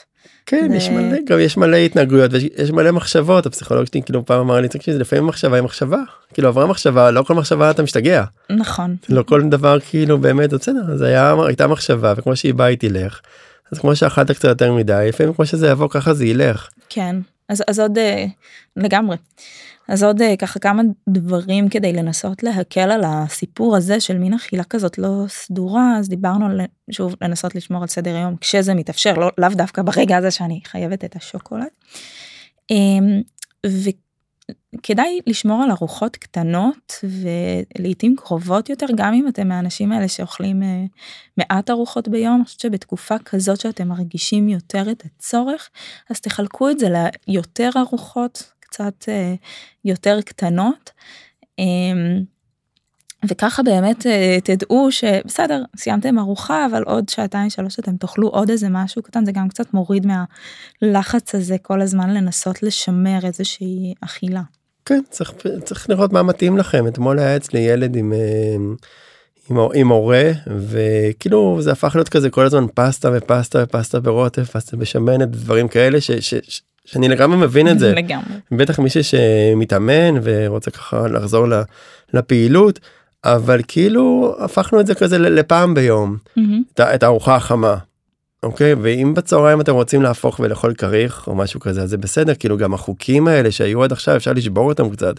כן ו... יש מלא גם יש מלא התנהגויות ויש מלא מחשבות. הפסיכולוג שלי כאילו פעם אמר לי תקשיב לפעמים מחשבה היא מחשבה. כאילו עברה מחשבה לא כל מחשבה אתה משתגע. נכון. לא כל דבר כאילו באמת בסדר. זה היה הייתה מחשבה וכמו שהיא באה היא תלך. אז כמו שאכלת קצת יותר מדי לפעמים כמו שזה יבוא ככה זה ילך. כן אז אז עוד אה, לגמרי. אז עוד אה, ככה כמה דברים כדי לנסות להקל על הסיפור הזה של מין אכילה כזאת לא סדורה אז דיברנו על שוב לנסות לשמור על סדר היום כשזה מתאפשר לא לאו דווקא ברגע הזה שאני חייבת את השוקולד. אמ, וכדאי לשמור על ארוחות קטנות ולעיתים קרובות יותר גם אם אתם מהאנשים האלה שאוכלים אה, מעט ארוחות ביום אני חושבת שבתקופה כזאת שאתם מרגישים יותר את הצורך אז תחלקו את זה ליותר ארוחות קצת אה, יותר קטנות. וככה באמת אה, תדעו שבסדר סיימתם ארוחה אבל עוד שעתיים שלוש אתם תאכלו עוד איזה משהו קטן זה גם קצת מוריד מהלחץ הזה כל הזמן לנסות לשמר איזושהי אכילה. כן צריך צריך לראות מה מתאים לכם אתמול היה אצלי ילד עם. אה, עם, עם הורה וכאילו זה הפך להיות כזה כל הזמן פסטה ופסטה ופסטה ברוטף פסטה בשמנת דברים כאלה ש, ש, ש, שאני לגמרי מבין את זה. לגמרי. בטח מישהו שמתאמן ורוצה ככה לחזור לפעילות, אבל כאילו הפכנו את זה כזה לפעם ביום, mm-hmm. את הארוחה החמה. אוקיי ואם בצהריים אתם רוצים להפוך ולאכול כריך או משהו כזה אז זה בסדר כאילו גם החוקים האלה שהיו עד עכשיו אפשר לשבור אותם קצת.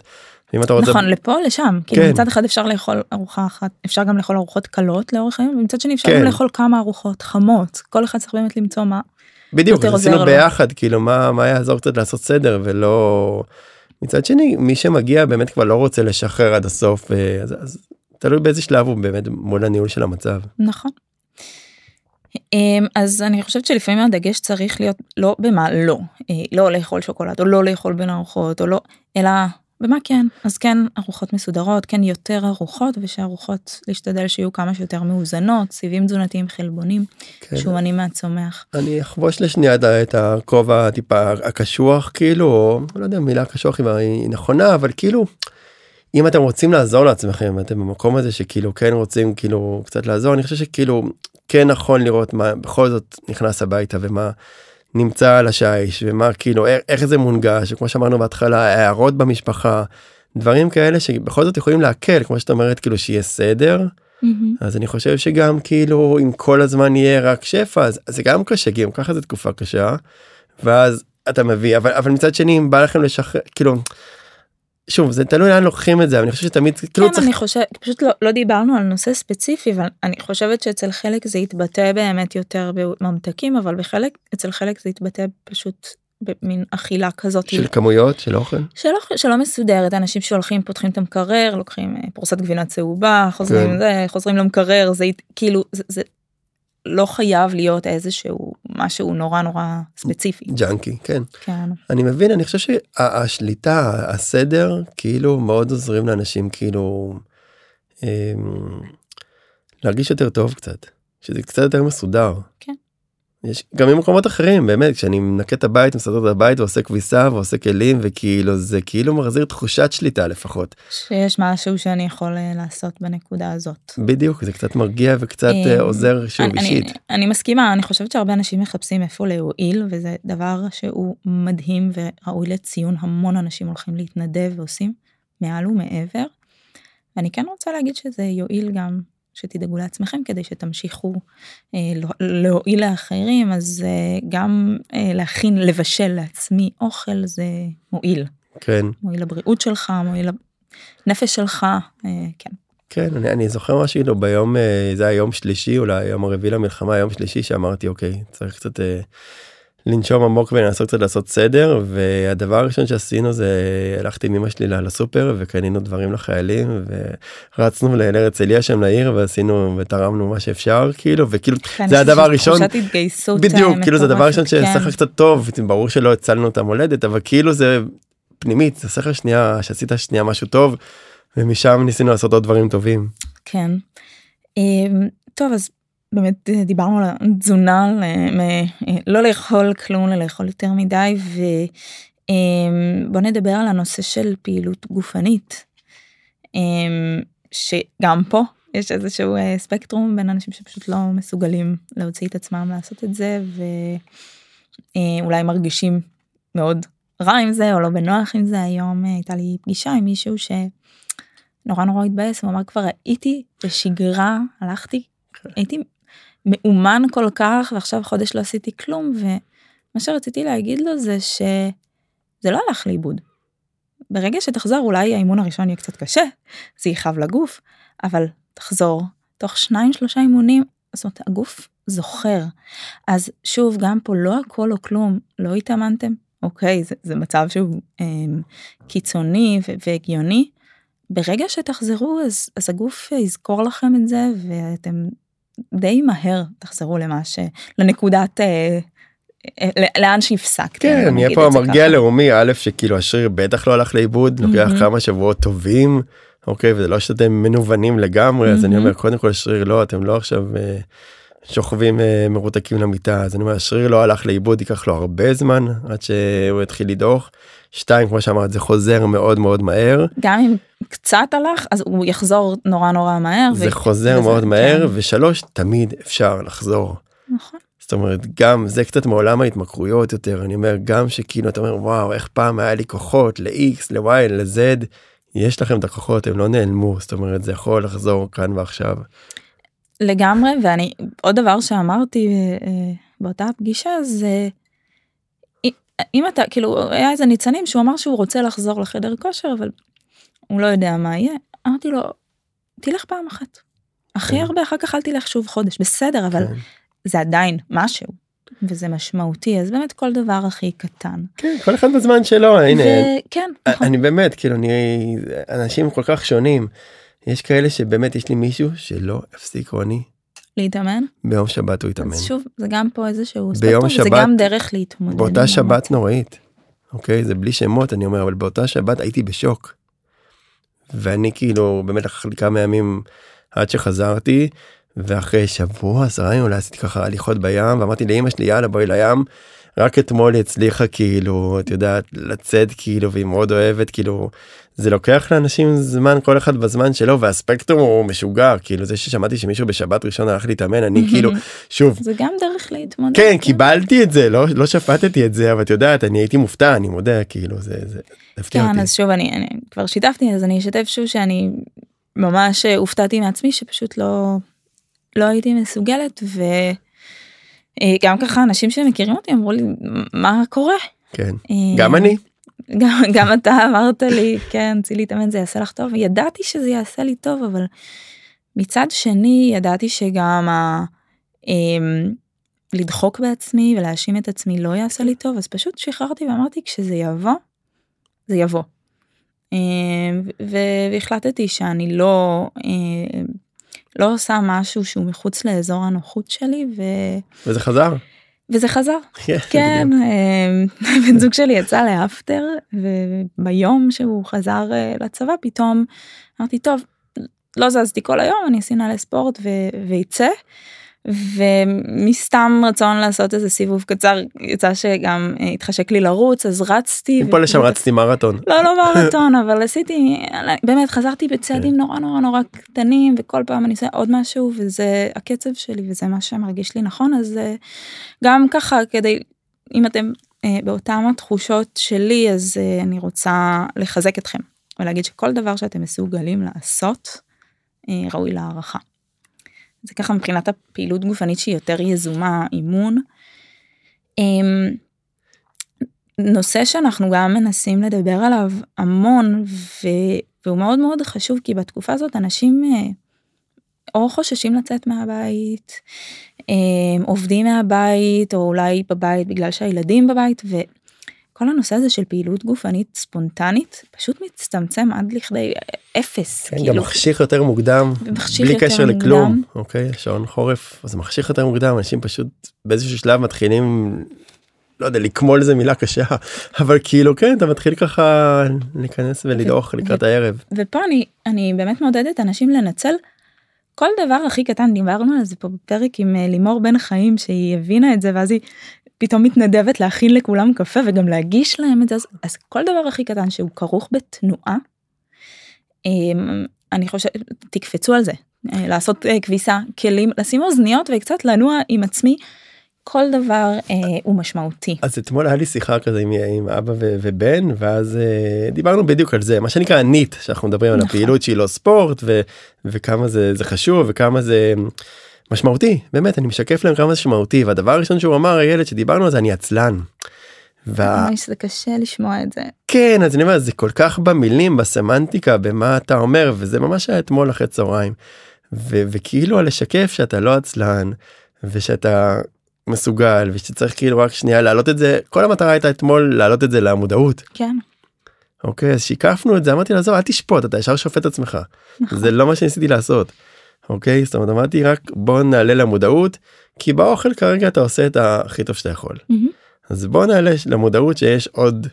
אם אתה רוצה נכון לפה לשם כאילו כן. מצד אחד אפשר לאכול ארוחה אחת אפשר גם לאכול ארוחות קלות לאורך היום ומצד שני אפשר כן. גם לאכול כמה ארוחות חמות כל אחד צריך באמת למצוא מה בדיוק עשינו ביחד כאילו מה מה יעזור קצת לעשות סדר ולא מצד שני מי שמגיע באמת כבר לא רוצה לשחרר עד הסוף אה, אז, אז תלוי באיזה שלב הוא באמת מול הניהול של המצב. נכון. אמ, אז אני חושבת שלפעמים הדגש צריך להיות לא במה לא אה, לא לאכול שוקולד או לא לאכול בין ארוחות או לא אלא ומה כן אז כן ארוחות מסודרות כן יותר ארוחות ושארוחות להשתדל שיהיו כמה שיותר מאוזנות סיבים תזונתיים חלבונים כן. שומנים מהצומח. אני אחבוש לשנייה את הכובע טיפה הקשוח כאילו או לא יודע מילה קשוח היא נכונה אבל כאילו. אם אתם רוצים לעזור לעצמכם אתם במקום הזה שכאילו כן רוצים כאילו קצת לעזור אני חושב שכאילו כן נכון לראות מה בכל זאת נכנס הביתה ומה נמצא על השיש ומה כאילו איך, זה מונגש וכמו שאמרנו בהתחלה הערות במשפחה דברים כאלה שבכל זאת יכולים להקל כמו שאת אומרת כאילו שיהיה סדר מהמם. אז אני חושב שגם כאילו אם כל הזמן יהיה רק שפע אז, אז זה גם קשה כי גם ככה זו תקופה קשה ואז אתה מביא אבל אבל מצד שני אם בא לכם לשחרר כאילו. שוב זה תלוי לאן לוקחים את זה אבל אני חושב שתמיד כאילו כן, צריך אני חושבת, פשוט לא, לא דיברנו על נושא ספציפי, אבל אני חושבת שאצל חלק זה יתבטא באמת יותר בממתקים, אבל בחלק, אצל חלק זה יתבטא פשוט במין אכילה כזאת. של כמויות של אוכל. שלא, שלא מסודרת, אנשים שהולכים, פותחים את המקרר, לוקחים אה, פרוסת גבינה צהובה, חוזרים, כן. זה, חוזרים למקרר, זה כאילו, זה, זה לא חייב להיות איזשהו משהו נורא נורא ספציפי. ג'אנקי כן. כן. אני מבין אני חושב שהשליטה הסדר כאילו מאוד עוזרים לאנשים כאילו אמ, להרגיש יותר טוב קצת שזה קצת יותר מסודר. כן. יש גם במקומות אחרים באמת כשאני מנקה את הבית מסדר את הבית ועושה כביסה ועושה כלים וכאילו זה כאילו מחזיר תחושת שליטה לפחות שיש משהו שאני יכול אה, לעשות בנקודה הזאת. בדיוק זה קצת מרגיע וקצת אה, אה, עוזר שוב אני, אישית. אני, אני מסכימה, אני חושבת שהרבה אנשים מחפשים איפה להועיל, וזה דבר שהוא מדהים וראוי לציון. המון אנשים הולכים להתנדב ועושים מעל ומעבר. ואני כן רוצה להגיד שזה יועיל גם שתדאגו לעצמכם כדי שתמשיכו אה, לא- להועיל לאחרים, אז אה, גם אה, להכין, לבשל לעצמי אוכל זה מועיל. כן מועיל לבריאות שלך, מועיל לנפש שלך, כן. כן אני, אני זוכר משהו כאילו ביום זה היה יום שלישי אולי יום הרביעי למלחמה יום שלישי שאמרתי אוקיי צריך קצת לנשום עמוק ולנסות קצת לעשות סדר והדבר הראשון שעשינו זה הלכתי עם אמא שלי לסופר וקנינו דברים לחיילים ורצנו להרצליה שם לעיר ועשינו ותרמנו מה שאפשר כאילו וכאילו כן, זה הדבר הראשון התגייסות בדיוק אה, כאילו זה הדבר הראשון לך קצת טוב ברור שלא הצלנו את המולדת אבל כאילו זה פנימית זה שכל שנייה שעשית שנייה משהו טוב ומשם ניסינו לעשות עוד דברים טובים. כן. אמ, טוב אז באמת אה, דיברנו על התזונה, ל- מ- אה, לא לאכול כלום, אלא לאכול יותר מדי, ובוא נדבר על הנושא של פעילות גופנית. אמ, שגם פה יש איזשהו אה, ספקטרום בין אנשים שפשוט לא מסוגלים להוציא את עצמם לעשות את זה, ואולי מרגישים מאוד רע עם זה או לא בנוח עם זה. היום אה, הייתה לי פגישה עם מישהו ש... נורא נורא התבאס, הוא אמר כבר הייתי בשגרה, הלכתי, הייתי מאומן כל כך ועכשיו חודש לא עשיתי כלום ומה שרציתי להגיד לו זה שזה לא הלך לאיבוד. ברגע שתחזור אולי האימון הראשון יהיה קצת קשה, זה יכאב לגוף, אבל תחזור תוך שניים שלושה אימונים, זאת אומרת הגוף זוכר. אז שוב גם פה לא הכל או כלום, לא התאמנתם, אוקיי זה, זה מצב שהוא אה, קיצוני והגיוני. ברגע שתחזרו אז, אז הגוף יזכור לכם את זה ואתם די מהר תחזרו למה ש... לנקודת אה, אה, לאן שהפסקתם. כן, נגיד פה המרגיע. הלאומי, א', שכאילו השריר בטח לא הלך לאיבוד, לוקח. כמה שבועות טובים, אוקיי, וזה לא שאתם מנוונים לגמרי, אז אני. אומר, קודם כל השריר לא, אתם לא עכשיו אה, שוכבים אה, מרותקים למיטה, אז אני אומר, השריר לא הלך לאיבוד, ייקח לו הרבה זמן עד שהוא יתחיל לדעוך. שתיים, כמו שאמרת, זה חוזר מאוד מאוד מהר, גם אם קצת הלך אז הוא יחזור נורא נורא מהר. זה ו- חוזר וזה- מאוד מהר, כן, ושלוש, תמיד אפשר לחזור. נכון. זאת אומרת גם זה קצת מעולם ההתמכרויות יותר אני אומר גם שכאילו אתה אומר וואו איך פעם היה לי כוחות ל-x ל-y ל-z יש לכם את הכוחות הם לא נעלמו זאת אומרת זה יכול לחזור כאן ועכשיו. לגמרי ואני עוד דבר שאמרתי אה, באותה פגישה זה אם אתה כאילו היה איזה ניצנים שהוא אמר שהוא רוצה לחזור לחדר כושר אבל הוא לא יודע מה יהיה אמרתי לו תלך פעם אחת. הכי כן. הרבה אחר כך אל תלך שוב חודש בסדר אבל כן. זה עדיין משהו וזה משמעותי אז באמת כל דבר הכי קטן. כן כל אחד בזמן שלו הנה וכן נכון. אני באמת כאילו אני אנשים כל כך שונים. יש כאלה שבאמת יש לי מישהו שלא הפסיק רוני להתאמן ביום שבת הוא התאמן. אז שוב זה גם פה איזשהו ביום ספקטרום, זה שבת- גם דרך להתמודד. באותה. שבת נוראית. אוקיי זה בלי שמות אני אומר אבל באותה שבת הייתי בשוק. ואני כאילו באמת לי כמה ימים עד שחזרתי ואחרי שבוע עשרה ימים אולי עשיתי ככה הליכות בים ואמרתי לאמא שלי יאללה בואי לים. רק אתמול היא הצליחה כאילו את יודעת לצאת כאילו והיא מאוד אוהבת כאילו זה לוקח לאנשים זמן כל אחד בזמן שלו והספקטרום הוא משוגע כאילו זה ששמעתי שמישהו בשבת ראשון הלך להתאמן אני [LAUGHS] כאילו שוב זה גם דרך להתמודד. כן קיבלתי את זה לא לא שפטתי את זה אבל את יודעת אני הייתי מופתע אני מודה כאילו זה זה הפתיע כן אותי. אז שוב אני, אני כבר שיתפתי אז אני אשתף שוב שאני ממש הופתעתי מעצמי שפשוט לא לא הייתי מסוגלת וגם ככה אנשים שמכירים אותי אמרו לי מה קורה. כן אה, גם אני גם, גם אתה אמרת לי כן צאי להתאמן זה יעשה לך טוב ידעתי שזה יעשה לי טוב אבל מצד שני ידעתי שגם ה, אמ, לדחוק בעצמי ולהאשים את עצמי לא יעשה לי טוב אז פשוט שחררתי ואמרתי כשזה יבוא זה יבוא. אמ, והחלטתי שאני לא אמ, לא עושה משהו שהוא מחוץ לאזור הנוחות שלי ו... וזה חזר. וזה חזר. [LAUGHS] כן, אמ, [LAUGHS] בן זוג שלי יצא לאפטר וביום שהוא חזר אה, לצבא פתאום אמרתי טוב לא זזתי כל היום אני אשים נעלי ספורט ו- ויצא. ומסתם רצון לעשות איזה סיבוב קצר יצא שגם אה, התחשק לי לרוץ אז רצתי. מפה לשם רצתי מרתון. לא לא מרתון [LAUGHS] אבל עשיתי באמת חזרתי בצעדים נורא נורא נורא קטנים וכל פעם אני עושה עוד משהו וזה הקצב שלי וזה מה שמרגיש לי נכון אז אה, גם ככה כדי אם אתם אה, באותם התחושות שלי אז אה, אני רוצה לחזק אתכם ולהגיד שכל דבר שאתם מסוגלים לעשות אה, ראוי להערכה. זה ככה מבחינת הפעילות גופנית שהיא יותר יזומה אימון. אמ, נושא שאנחנו גם מנסים לדבר עליו המון ו... והוא מאוד מאוד חשוב כי בתקופה הזאת אנשים אה, או חוששים לצאת מהבית, אה, עובדים מהבית או אולי בבית בגלל שהילדים בבית וכל הנושא הזה של פעילות גופנית ספונטנית פשוט מצטמצם עד לכדי אפס. כן, גם מחשיך יותר מוקדם מחשיך בלי יותר קשר מוקדם. לכלום אוקיי שעון חורף אז מחשיך יותר מוקדם אנשים פשוט באיזשהו שלב מתחילים לא יודע לקמול זה מילה קשה [LAUGHS] אבל כאילו כן אתה מתחיל ככה להיכנס ולדעוך ו- לקראת הערב ופה אני אני באמת מעודדת אנשים לנצל כל דבר הכי קטן דיברנו על זה פה בפרק עם אה, לימור בן חיים שהיא הבינה את זה ואז היא פתאום מתנדבת להכין לכולם קפה וגם להגיש להם את זה אז, אז כל דבר הכי קטן שהוא כרוך בתנועה. אמ, אני חושבת תקפצו על זה אה, לעשות אה, כביסה כלים לשים אוזניות וקצת לנוע עם עצמי. כל דבר אה, הוא משמעותי. אז אתמול היה לי שיחה כזה עם, עם אבא ו- ובן ואז אה, דיברנו בדיוק על זה מה שנקרא ניט שאנחנו מדברים על נכון. הפעילות שהיא לא ספורט ו- וכמה זה זה חשוב וכמה זה משמעותי באמת אני משקף להם כמה משמעותי והדבר הראשון שהוא אמר הילד שדיברנו על זה אני עצלן. וה... זה קשה לשמוע את זה. כן אז אני אומר זה כל כך במילים בסמנטיקה במה אתה אומר וזה ממש היה אתמול אחרי צהריים. ו- וכאילו לשקף שאתה לא עצלן ושאתה מסוגל ושצריך כאילו רק שנייה להעלות את זה כל המטרה הייתה אתמול להעלות את זה למודעות כן. אוקיי אז שיקפנו את זה אמרתי לעזוב אל תשפוט אתה ישר שופט עצמך נכון. זה לא מה שניסיתי לעשות. אוקיי זאת אומרת אמרתי רק בוא נעלה למודעות כי באוכל כרגע אתה עושה את הכי טוב שאתה יכול מהמם. אז בוא נעלה למודעות שיש עוד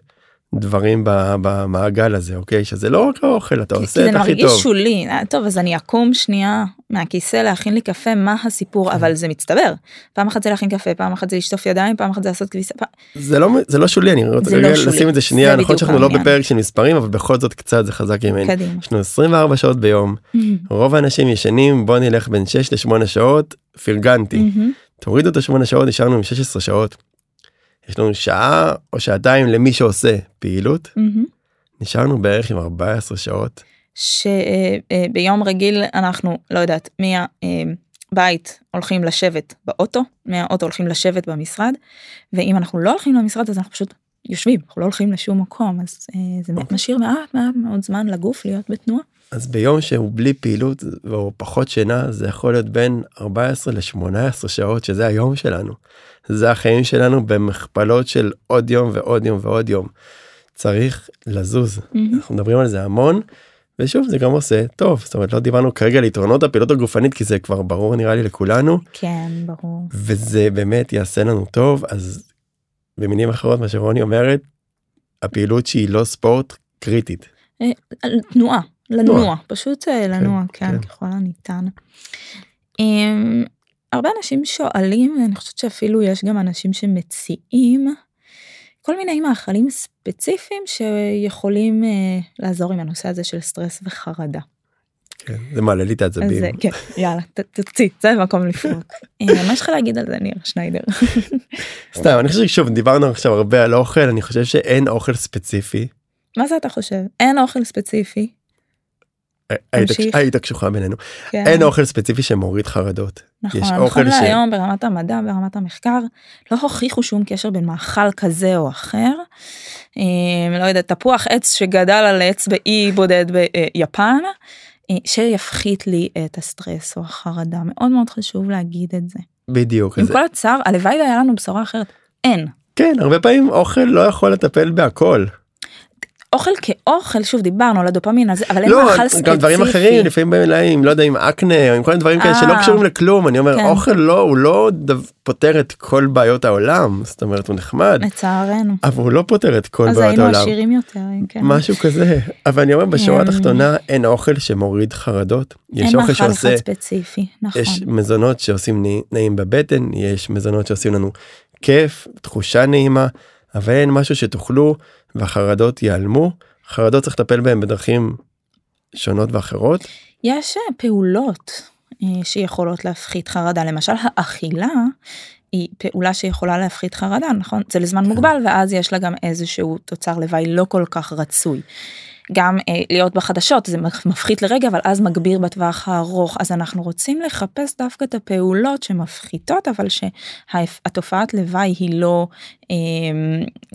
דברים במעגל הזה אוקיי שזה לא רק האוכל אתה כי- עושה כי את זה הכי מרגיש טוב. שולי אה, טוב אז אני אקום שנייה מהכיסא להכין לי קפה מה כן. הסיפור אבל זה מצטבר פעם אחת זה להכין קפה פעם אחת זה לשטוף ידיים פעם אחת זה לעשות כביסה זה לא זה לא שולי אני רוצה זה לא. לשים את זה שנייה זה נכון שאנחנו לא. בפרק של מספרים אבל בכל זאת קצת זה חזק ממני. יש לנו 24 שעות ביום [LAUGHS] רוב האנשים ישנים בוא נלך בין 6 ל-8 שעות פרגנתי. תורידו את ה-8 שעות נשארנו עם 16 שעות. יש לנו שעה או שעתיים למי שעושה פעילות מהמם. נשארנו בערך עם 14 שעות. שביום רגיל אנחנו לא יודעת מהבית הולכים לשבת באוטו מהאוטו הולכים לשבת במשרד ואם אנחנו לא הולכים למשרד אז אנחנו פשוט יושבים אנחנו לא הולכים לשום מקום אז אה, זה אוקיי. משאיר מעט מעט מאוד זמן לגוף להיות בתנועה. אז ביום שהוא בלי פעילות או פחות שינה זה יכול להיות בין 14 ל-18 שעות שזה היום שלנו. זה החיים שלנו במכפלות של עוד יום ועוד יום ועוד יום. צריך לזוז מהמם. אנחנו מדברים על זה המון. ושוב זה גם עושה טוב זאת אומרת לא דיברנו כרגע על יתרונות הפעילות הגופנית כי זה כבר ברור נראה לי לכולנו כן ברור. וזה באמת יעשה לנו טוב אז במילים אחרות מה שרוני אומרת הפעילות שהיא לא ספורט קריטית. על תנועה, לנוע. פשוט אה, לנוע, כן, כן. ככל הניתן. אמ, הרבה אנשים שואלים, אני חושבת שאפילו יש גם אנשים שמציעים כל מיני מאכלים ספציפיים שיכולים אה, לעזור עם הנושא הזה של סטרס וחרדה. כן, זה מעלה לי את העצבים. אה, כן, יאללה, תוציא, זה מקום לפרוק. [LAUGHS] מה יש לך להגיד על זה, ניר שניידר? [LAUGHS] סתם, אני חושב ששוב, דיברנו עכשיו הרבה על אוכל, אני חושב שאין אוכל ספציפי. מה זה אתה חושב? אין אוכל ספציפי. היית- קשוחה בינינו. כן. אין אוכל ספציפי שמוריד חרדות. נכון, יש נכון ש- להיום ברמת המדע, ברמת המחקר, לא הוכיחו שום קשר בין מאכל כזה או אחר. אה, לא יודעת, תפוח עץ שגדל על עץ באי בודד ביפן, אה, שיפחית לי את הסטרס או החרדה. מאוד מאוד חשוב להגיד את זה. בדיוק. עם אז- כל הצער, הלוואי והיה לנו בשורה אחרת. אין. כן, הרבה פעמים אוכל לא יכול לטפל בהכל. אוכל כאוכל, שוב דיברנו על הדופמין הזה, אבל אין לא, מאכל ספציפי. גם דברים אחרים, לפעמים עם, לא יודע, עם אקנה, או עם כל מיני דברים כאלה שלא אה. קשורים לכלום, אני אומר, כן. אוכל לא, הוא לא פותר את כל בעיות העולם, זאת אומרת, הוא נחמד, לצערנו. אבל הוא לא פותר את כל אז בעיות היינו העולם. עשירים יותר, כן. משהו כזה, אבל אני אומר, בשורה אמ. התחתונה, אין אוכל שמוריד חרדות. יש אוכל שעושה, ספציפי, נכון. יש מזונות שעושים נעי- נעים בבטן, יש מזונות שעושים לנו כיף, תחושה נעימה, אבל אין משהו שתאכלו והחרדות ייעלמו. חרדות צריך לטפל בהם בדרכים שונות ואחרות. יש אה, פעולות אה, שיכולות להפחית חרדה, למשל האכילה היא פעולה שיכולה להפחית חרדה, נכון? זה לזמן מוגבל ואז יש לה גם איזשהו תוצר לוואי לא כל כך רצוי. גם אה, להיות בחדשות זה מפחית לרגע אבל אז מגביר בטווח הארוך אז אנחנו רוצים לחפש דווקא את הפעולות שמפחיתות אבל שהתופעת לוואי היא לא אה,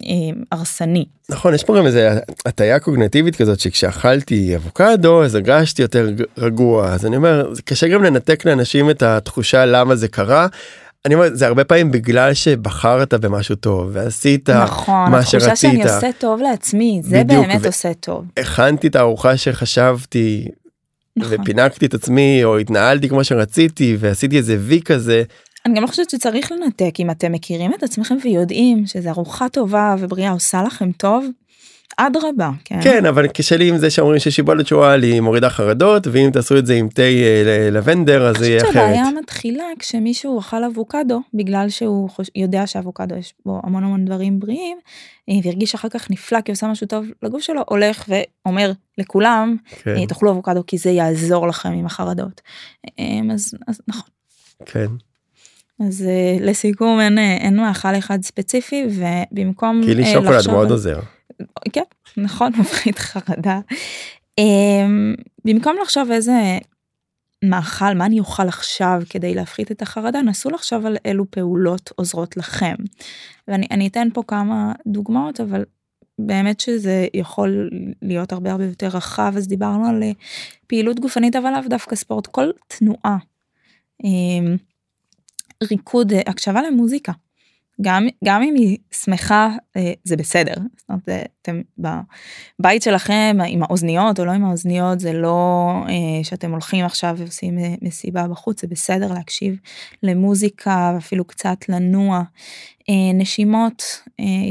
אה, הרסנית. נכון, יש פה גם איזה הטיה קוגנטיבית כזאת שכשאכלתי אבוקדו אז הרגשתי יותר רגוע, אז אני אומר, זה קשה גם לנתק לאנשים את התחושה למה זה קרה. אני אומר, זה הרבה פעמים בגלל שבחרת במשהו טוב ועשית נכון, מה התחושה שאני שרצית. עושה טוב לעצמי, זה בדיוק, באמת ו- עושה טוב. הכנתי את הארוחה שחשבתי נכון. ופינקתי את עצמי או התנהלתי כמו שרציתי ועשיתי איזה וי כזה אני גם לא חושבת שצריך לנתק אם אתם מכירים את עצמכם ויודעים שזו ארוחה טובה ובריאה עושה לכם טוב. אדרבה, כן. כן אבל קשה לי עם זה שאומרים ששיבולת שועל היא מורידה חרדות ואם תעשו את זה עם תה אה, לבנדר אז זה אני יהיה חושבת אחרת. שהבעיה מתחילה כשמישהו אכל אבוקדו בגלל שהוא חוש... יודע שאבוקדו יש בו המון המון דברים בריאים אה, והרגיש אחר כך נפלא כי עושה משהו טוב לגוף שלו הולך ואומר לכולם כן, אה, תאכלו אבוקדו כי זה יעזור לכם עם החרדות. אה, אז, אז נכון. כן. אז לסיכום אין, אין מאכל אחד ספציפי ובמקום אה, שוקולד מאוד עוזר. כן, נכון, [LAUGHS] מפחית חרדה. אמ, במקום לחשוב איזה מאכל, מה אני אוכל עכשיו כדי להפחית את החרדה, נסו לחשוב על אילו פעולות עוזרות לכם. ואני אני אתן פה כמה דוגמאות, אבל באמת שזה יכול להיות הרבה הרבה יותר רחב, אז דיברנו על אה, פעילות גופנית, אבל לאו דווקא ספורט, כל תנועה. אמ, ריקוד, אה, הקשבה למוזיקה. גם, גם אם היא שמחה אה, זה בסדר. זאת אומרת, אה, אתם בבית שלכם עם האוזניות או לא עם האוזניות זה לא אה, שאתם הולכים עכשיו ועושים מסיבה בחוץ זה בסדר להקשיב למוזיקה אפילו קצת לנוע. נשימות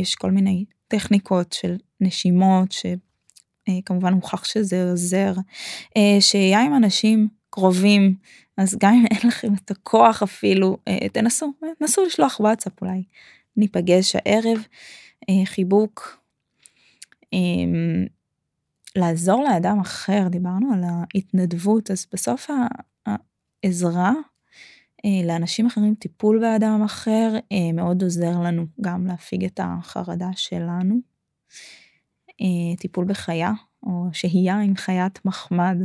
יש כל מיני טכניקות של נשימות שכמובן הוכח שזה עוזר. שהייה עם אנשים קרובים אז גם אם אין לכם את הכוח אפילו אה, תנסו נסו לשלוח וואטסאפ אולי ניפגש הערב אה, חיבוק. אה, לעזור לאדם אחר דיברנו על ההתנדבות אז בסוף העזרה אה, לאנשים אחרים טיפול באדם אחר אה, מאוד עוזר לנו גם להפיג את החרדה שלנו. אה, טיפול בחיה או שהייה עם חיית מחמד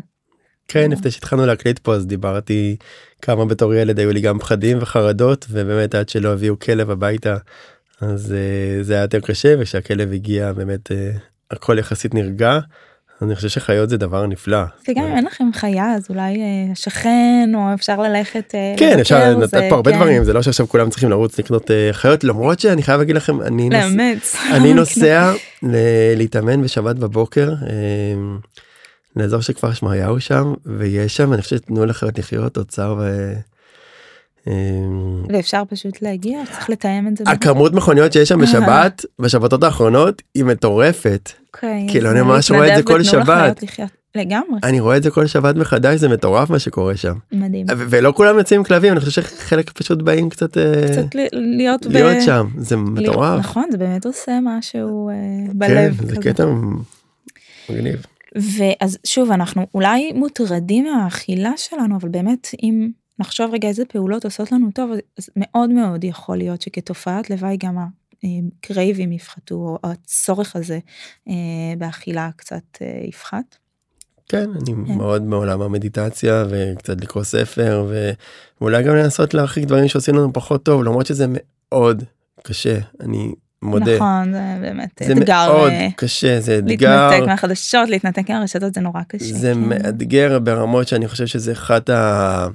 כן, לפני שהתחלנו להקליט פה אז דיברתי כמה בתור ילד היו לי גם פחדים וחרדות ובאמת עד שלא הביאו כלב הביתה אז אה, זה היה יותר קשה וכשהכלב הגיע באמת אה, הכל יחסית נרגע. אני חושב שחיות זה דבר נפלא. וגם אם אין לכם חיה אז אולי אה, שכן או אפשר ללכת אה, כן אפשר לתת פה הרבה כן, דברים זה לא שעכשיו כולם צריכים לרוץ לקנות אה, חיות למרות שאני חייב להגיד לכם אני [LAUGHS] נוסע להתאמן בשבת בבוקר אה, לאזור של כפר שמריהו שם ויש שם אני חושב שתנו לחיות לחיות אוצר ו... אה, ואפשר פשוט להגיע צריך לתאם את זה. הכמות מכוניות שיש שם בשבת [LAUGHS] בשבתות האחרונות היא מטורפת כאילו, אני ממש רואה את זה כל שבת. לגמרי. אני רואה את זה כל שבת מחדש זה מטורף מה שקורה שם. מדהים. ולא כולם יוצאים עם כלבים אני חושב שחלק פשוט באים קצת, אה, קצת להיות, להיות ב... שם זה להיות, מטורף. נכון זה באמת עושה משהו אה, בלב. כן, זה. קטע מגניב. ואז שוב אנחנו אולי מוטרדים מהאכילה שלנו אבל באמת אם נחשוב רגע איזה פעולות עושות לנו טוב אז מאוד מאוד יכול להיות שכתופעת לוואי גם הקרייבים יפחתו או הצורך הזה אה, באכילה קצת אה, יפחת. כן אני כן. מאוד מעולם המדיטציה וקצת לקרוא ספר ואולי גם לנסות להרחיק דברים שעושים לנו פחות טוב למרות שזה מאוד קשה אני מודה. נכון זה באמת זה אתגר. מאוד קשה זה אתגר. להתנתק מהחדשות להתנתק מהרשתות זה נורא קשה. זה כן. מאתגר ברמות שאני חושב שזה אחד ה...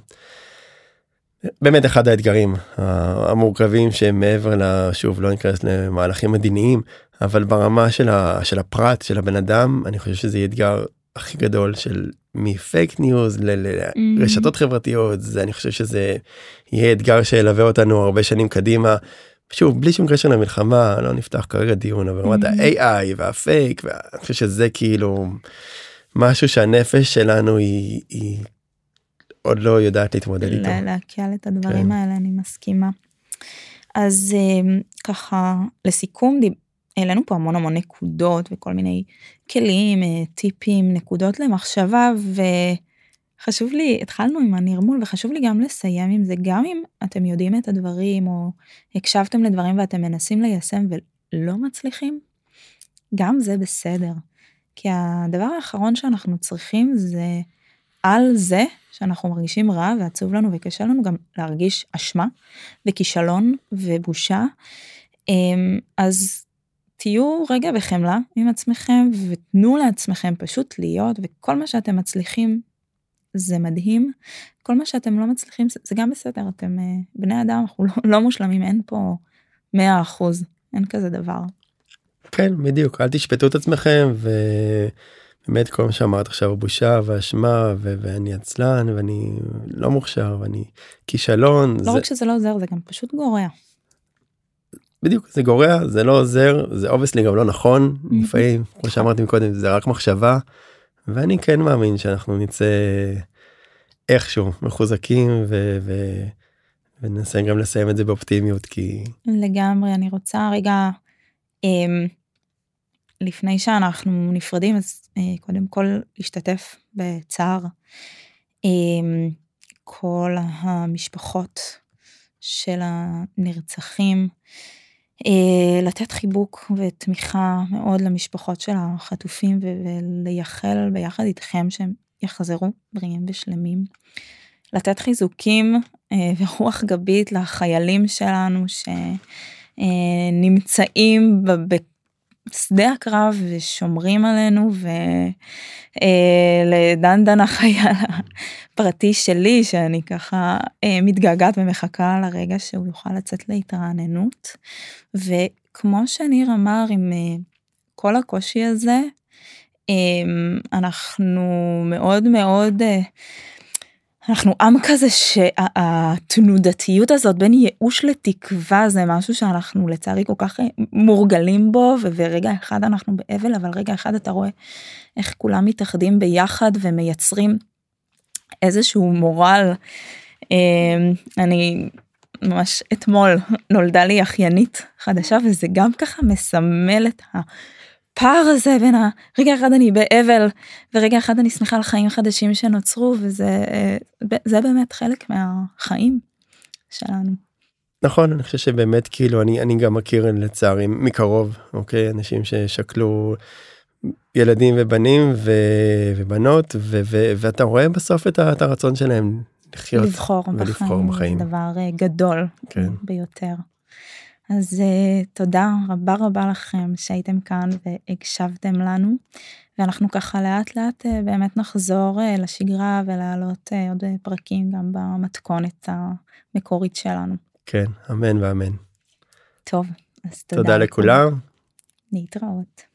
באמת אחד האתגרים המורכבים שהם מעבר לשוב לא ניכנס למהלכים מדיניים אבל ברמה של, ה, של הפרט של הבן אדם אני חושב שזה אתגר הכי גדול של מפייק ניוז לרשתות mm-hmm. חברתיות זה אני חושב שזה יהיה אתגר שילווה אותנו הרבה שנים קדימה. שוב בלי שום קשר למלחמה לא נפתח כרגע דיון אבל ברמת mm-hmm. ה-AI והפייק ואני חושב שזה כאילו משהו שהנפש שלנו היא, היא עוד לא יודעת להתמודד איתו. להקל את הדברים כן. האלה אני מסכימה. אז אמ, ככה לסיכום העלינו פה המון המון נקודות וכל מיני כלים אה, טיפים נקודות למחשבה וחשוב לי התחלנו עם הנרמול וחשוב לי גם לסיים עם זה גם אם אתם יודעים את הדברים או הקשבתם לדברים ואתם מנסים ליישם ולא מצליחים גם זה בסדר. כי הדבר האחרון שאנחנו צריכים זה על זה שאנחנו מרגישים רע ועצוב לנו וקשה לנו גם להרגיש אשמה וכישלון ובושה. אמ, אז תהיו רגע בחמלה עם עצמכם ותנו לעצמכם פשוט להיות וכל מה שאתם מצליחים זה מדהים. כל מה שאתם לא מצליחים זה גם בסדר אתם אה, בני אדם אנחנו לא, לא מושלמים אין פה 100 אחוז אין כזה דבר. כן בדיוק אל תשפטו את עצמכם ו... באמת כל מה שאמרת עכשיו בושה ואשמה ו- ואני עצלן ואני לא מוכשר ואני כישלון. לא זה... רק שזה לא עוזר זה גם פשוט גורע. בדיוק זה גורע זה לא עוזר זה obviously גם לא נכון לפעמים כמו שאמרתי קודם זה רק מחשבה ואני כן מאמין שאנחנו נצא איכשהו מחוזקים ו... ו... וננסה גם לסיים את זה באופטימיות כי לגמרי אני רוצה רגע. אמ... לפני שאנחנו נפרדים אז אה, קודם כל להשתתף בצער אה, כל המשפחות של הנרצחים, לתת חיבוק ותמיכה מאוד למשפחות של החטופים ולייחל ביחד איתכם שהם יחזרו בריאים ושלמים. לתת חיזוקים אה, ורוח גבית לחיילים שלנו שנמצאים שדה הקרב ושומרים עלינו ולדנדן אה, החייל הפרטי שלי שאני ככה אה, מתגעגעת ומחכה לרגע שהוא יוכל לצאת להתרעננות. וכמו שניר אמר עם אה, כל הקושי הזה אנחנו מאוד מאוד אנחנו עם כזה שהתנודתיות הזאת בין ייאוש לתקווה זה משהו שאנחנו לצערי כל כך אה, מורגלים בו ורגע אחד אנחנו באבל אבל רגע אחד אתה רואה איך כולם מתאחדים ביחד ומייצרים איזשהו מורל. אמ, אני ממש אתמול נולדה לי אחיינית חדשה וזה גם ככה מסמל את ה... הפער הזה בין הרגע אחד אני באבל ורגע אחד אני שמחה על חיים חדשים שנוצרו וזה זה באמת חלק מהחיים שלנו. נכון אני חושב שבאמת כאילו אני אני גם מכיר לצערי מקרוב אוקיי אנשים ששקלו ילדים ובנים ו, ובנות ו, ו, ואתה רואה בסוף את, את הרצון שלהם לחיות לבחור ולבחור בחיים, בחיים. זה דבר אה, גדול כן. ביותר. אז uh, תודה רבה רבה לכם שהייתם כאן והקשבתם לנו ואנחנו ככה לאט לאט uh, באמת נחזור uh, לשגרה ולהעלות uh, עוד פרקים גם במתכונת המקורית שלנו. כן אמן ואמן. טוב אז תודה, תודה לכולם. להתראות.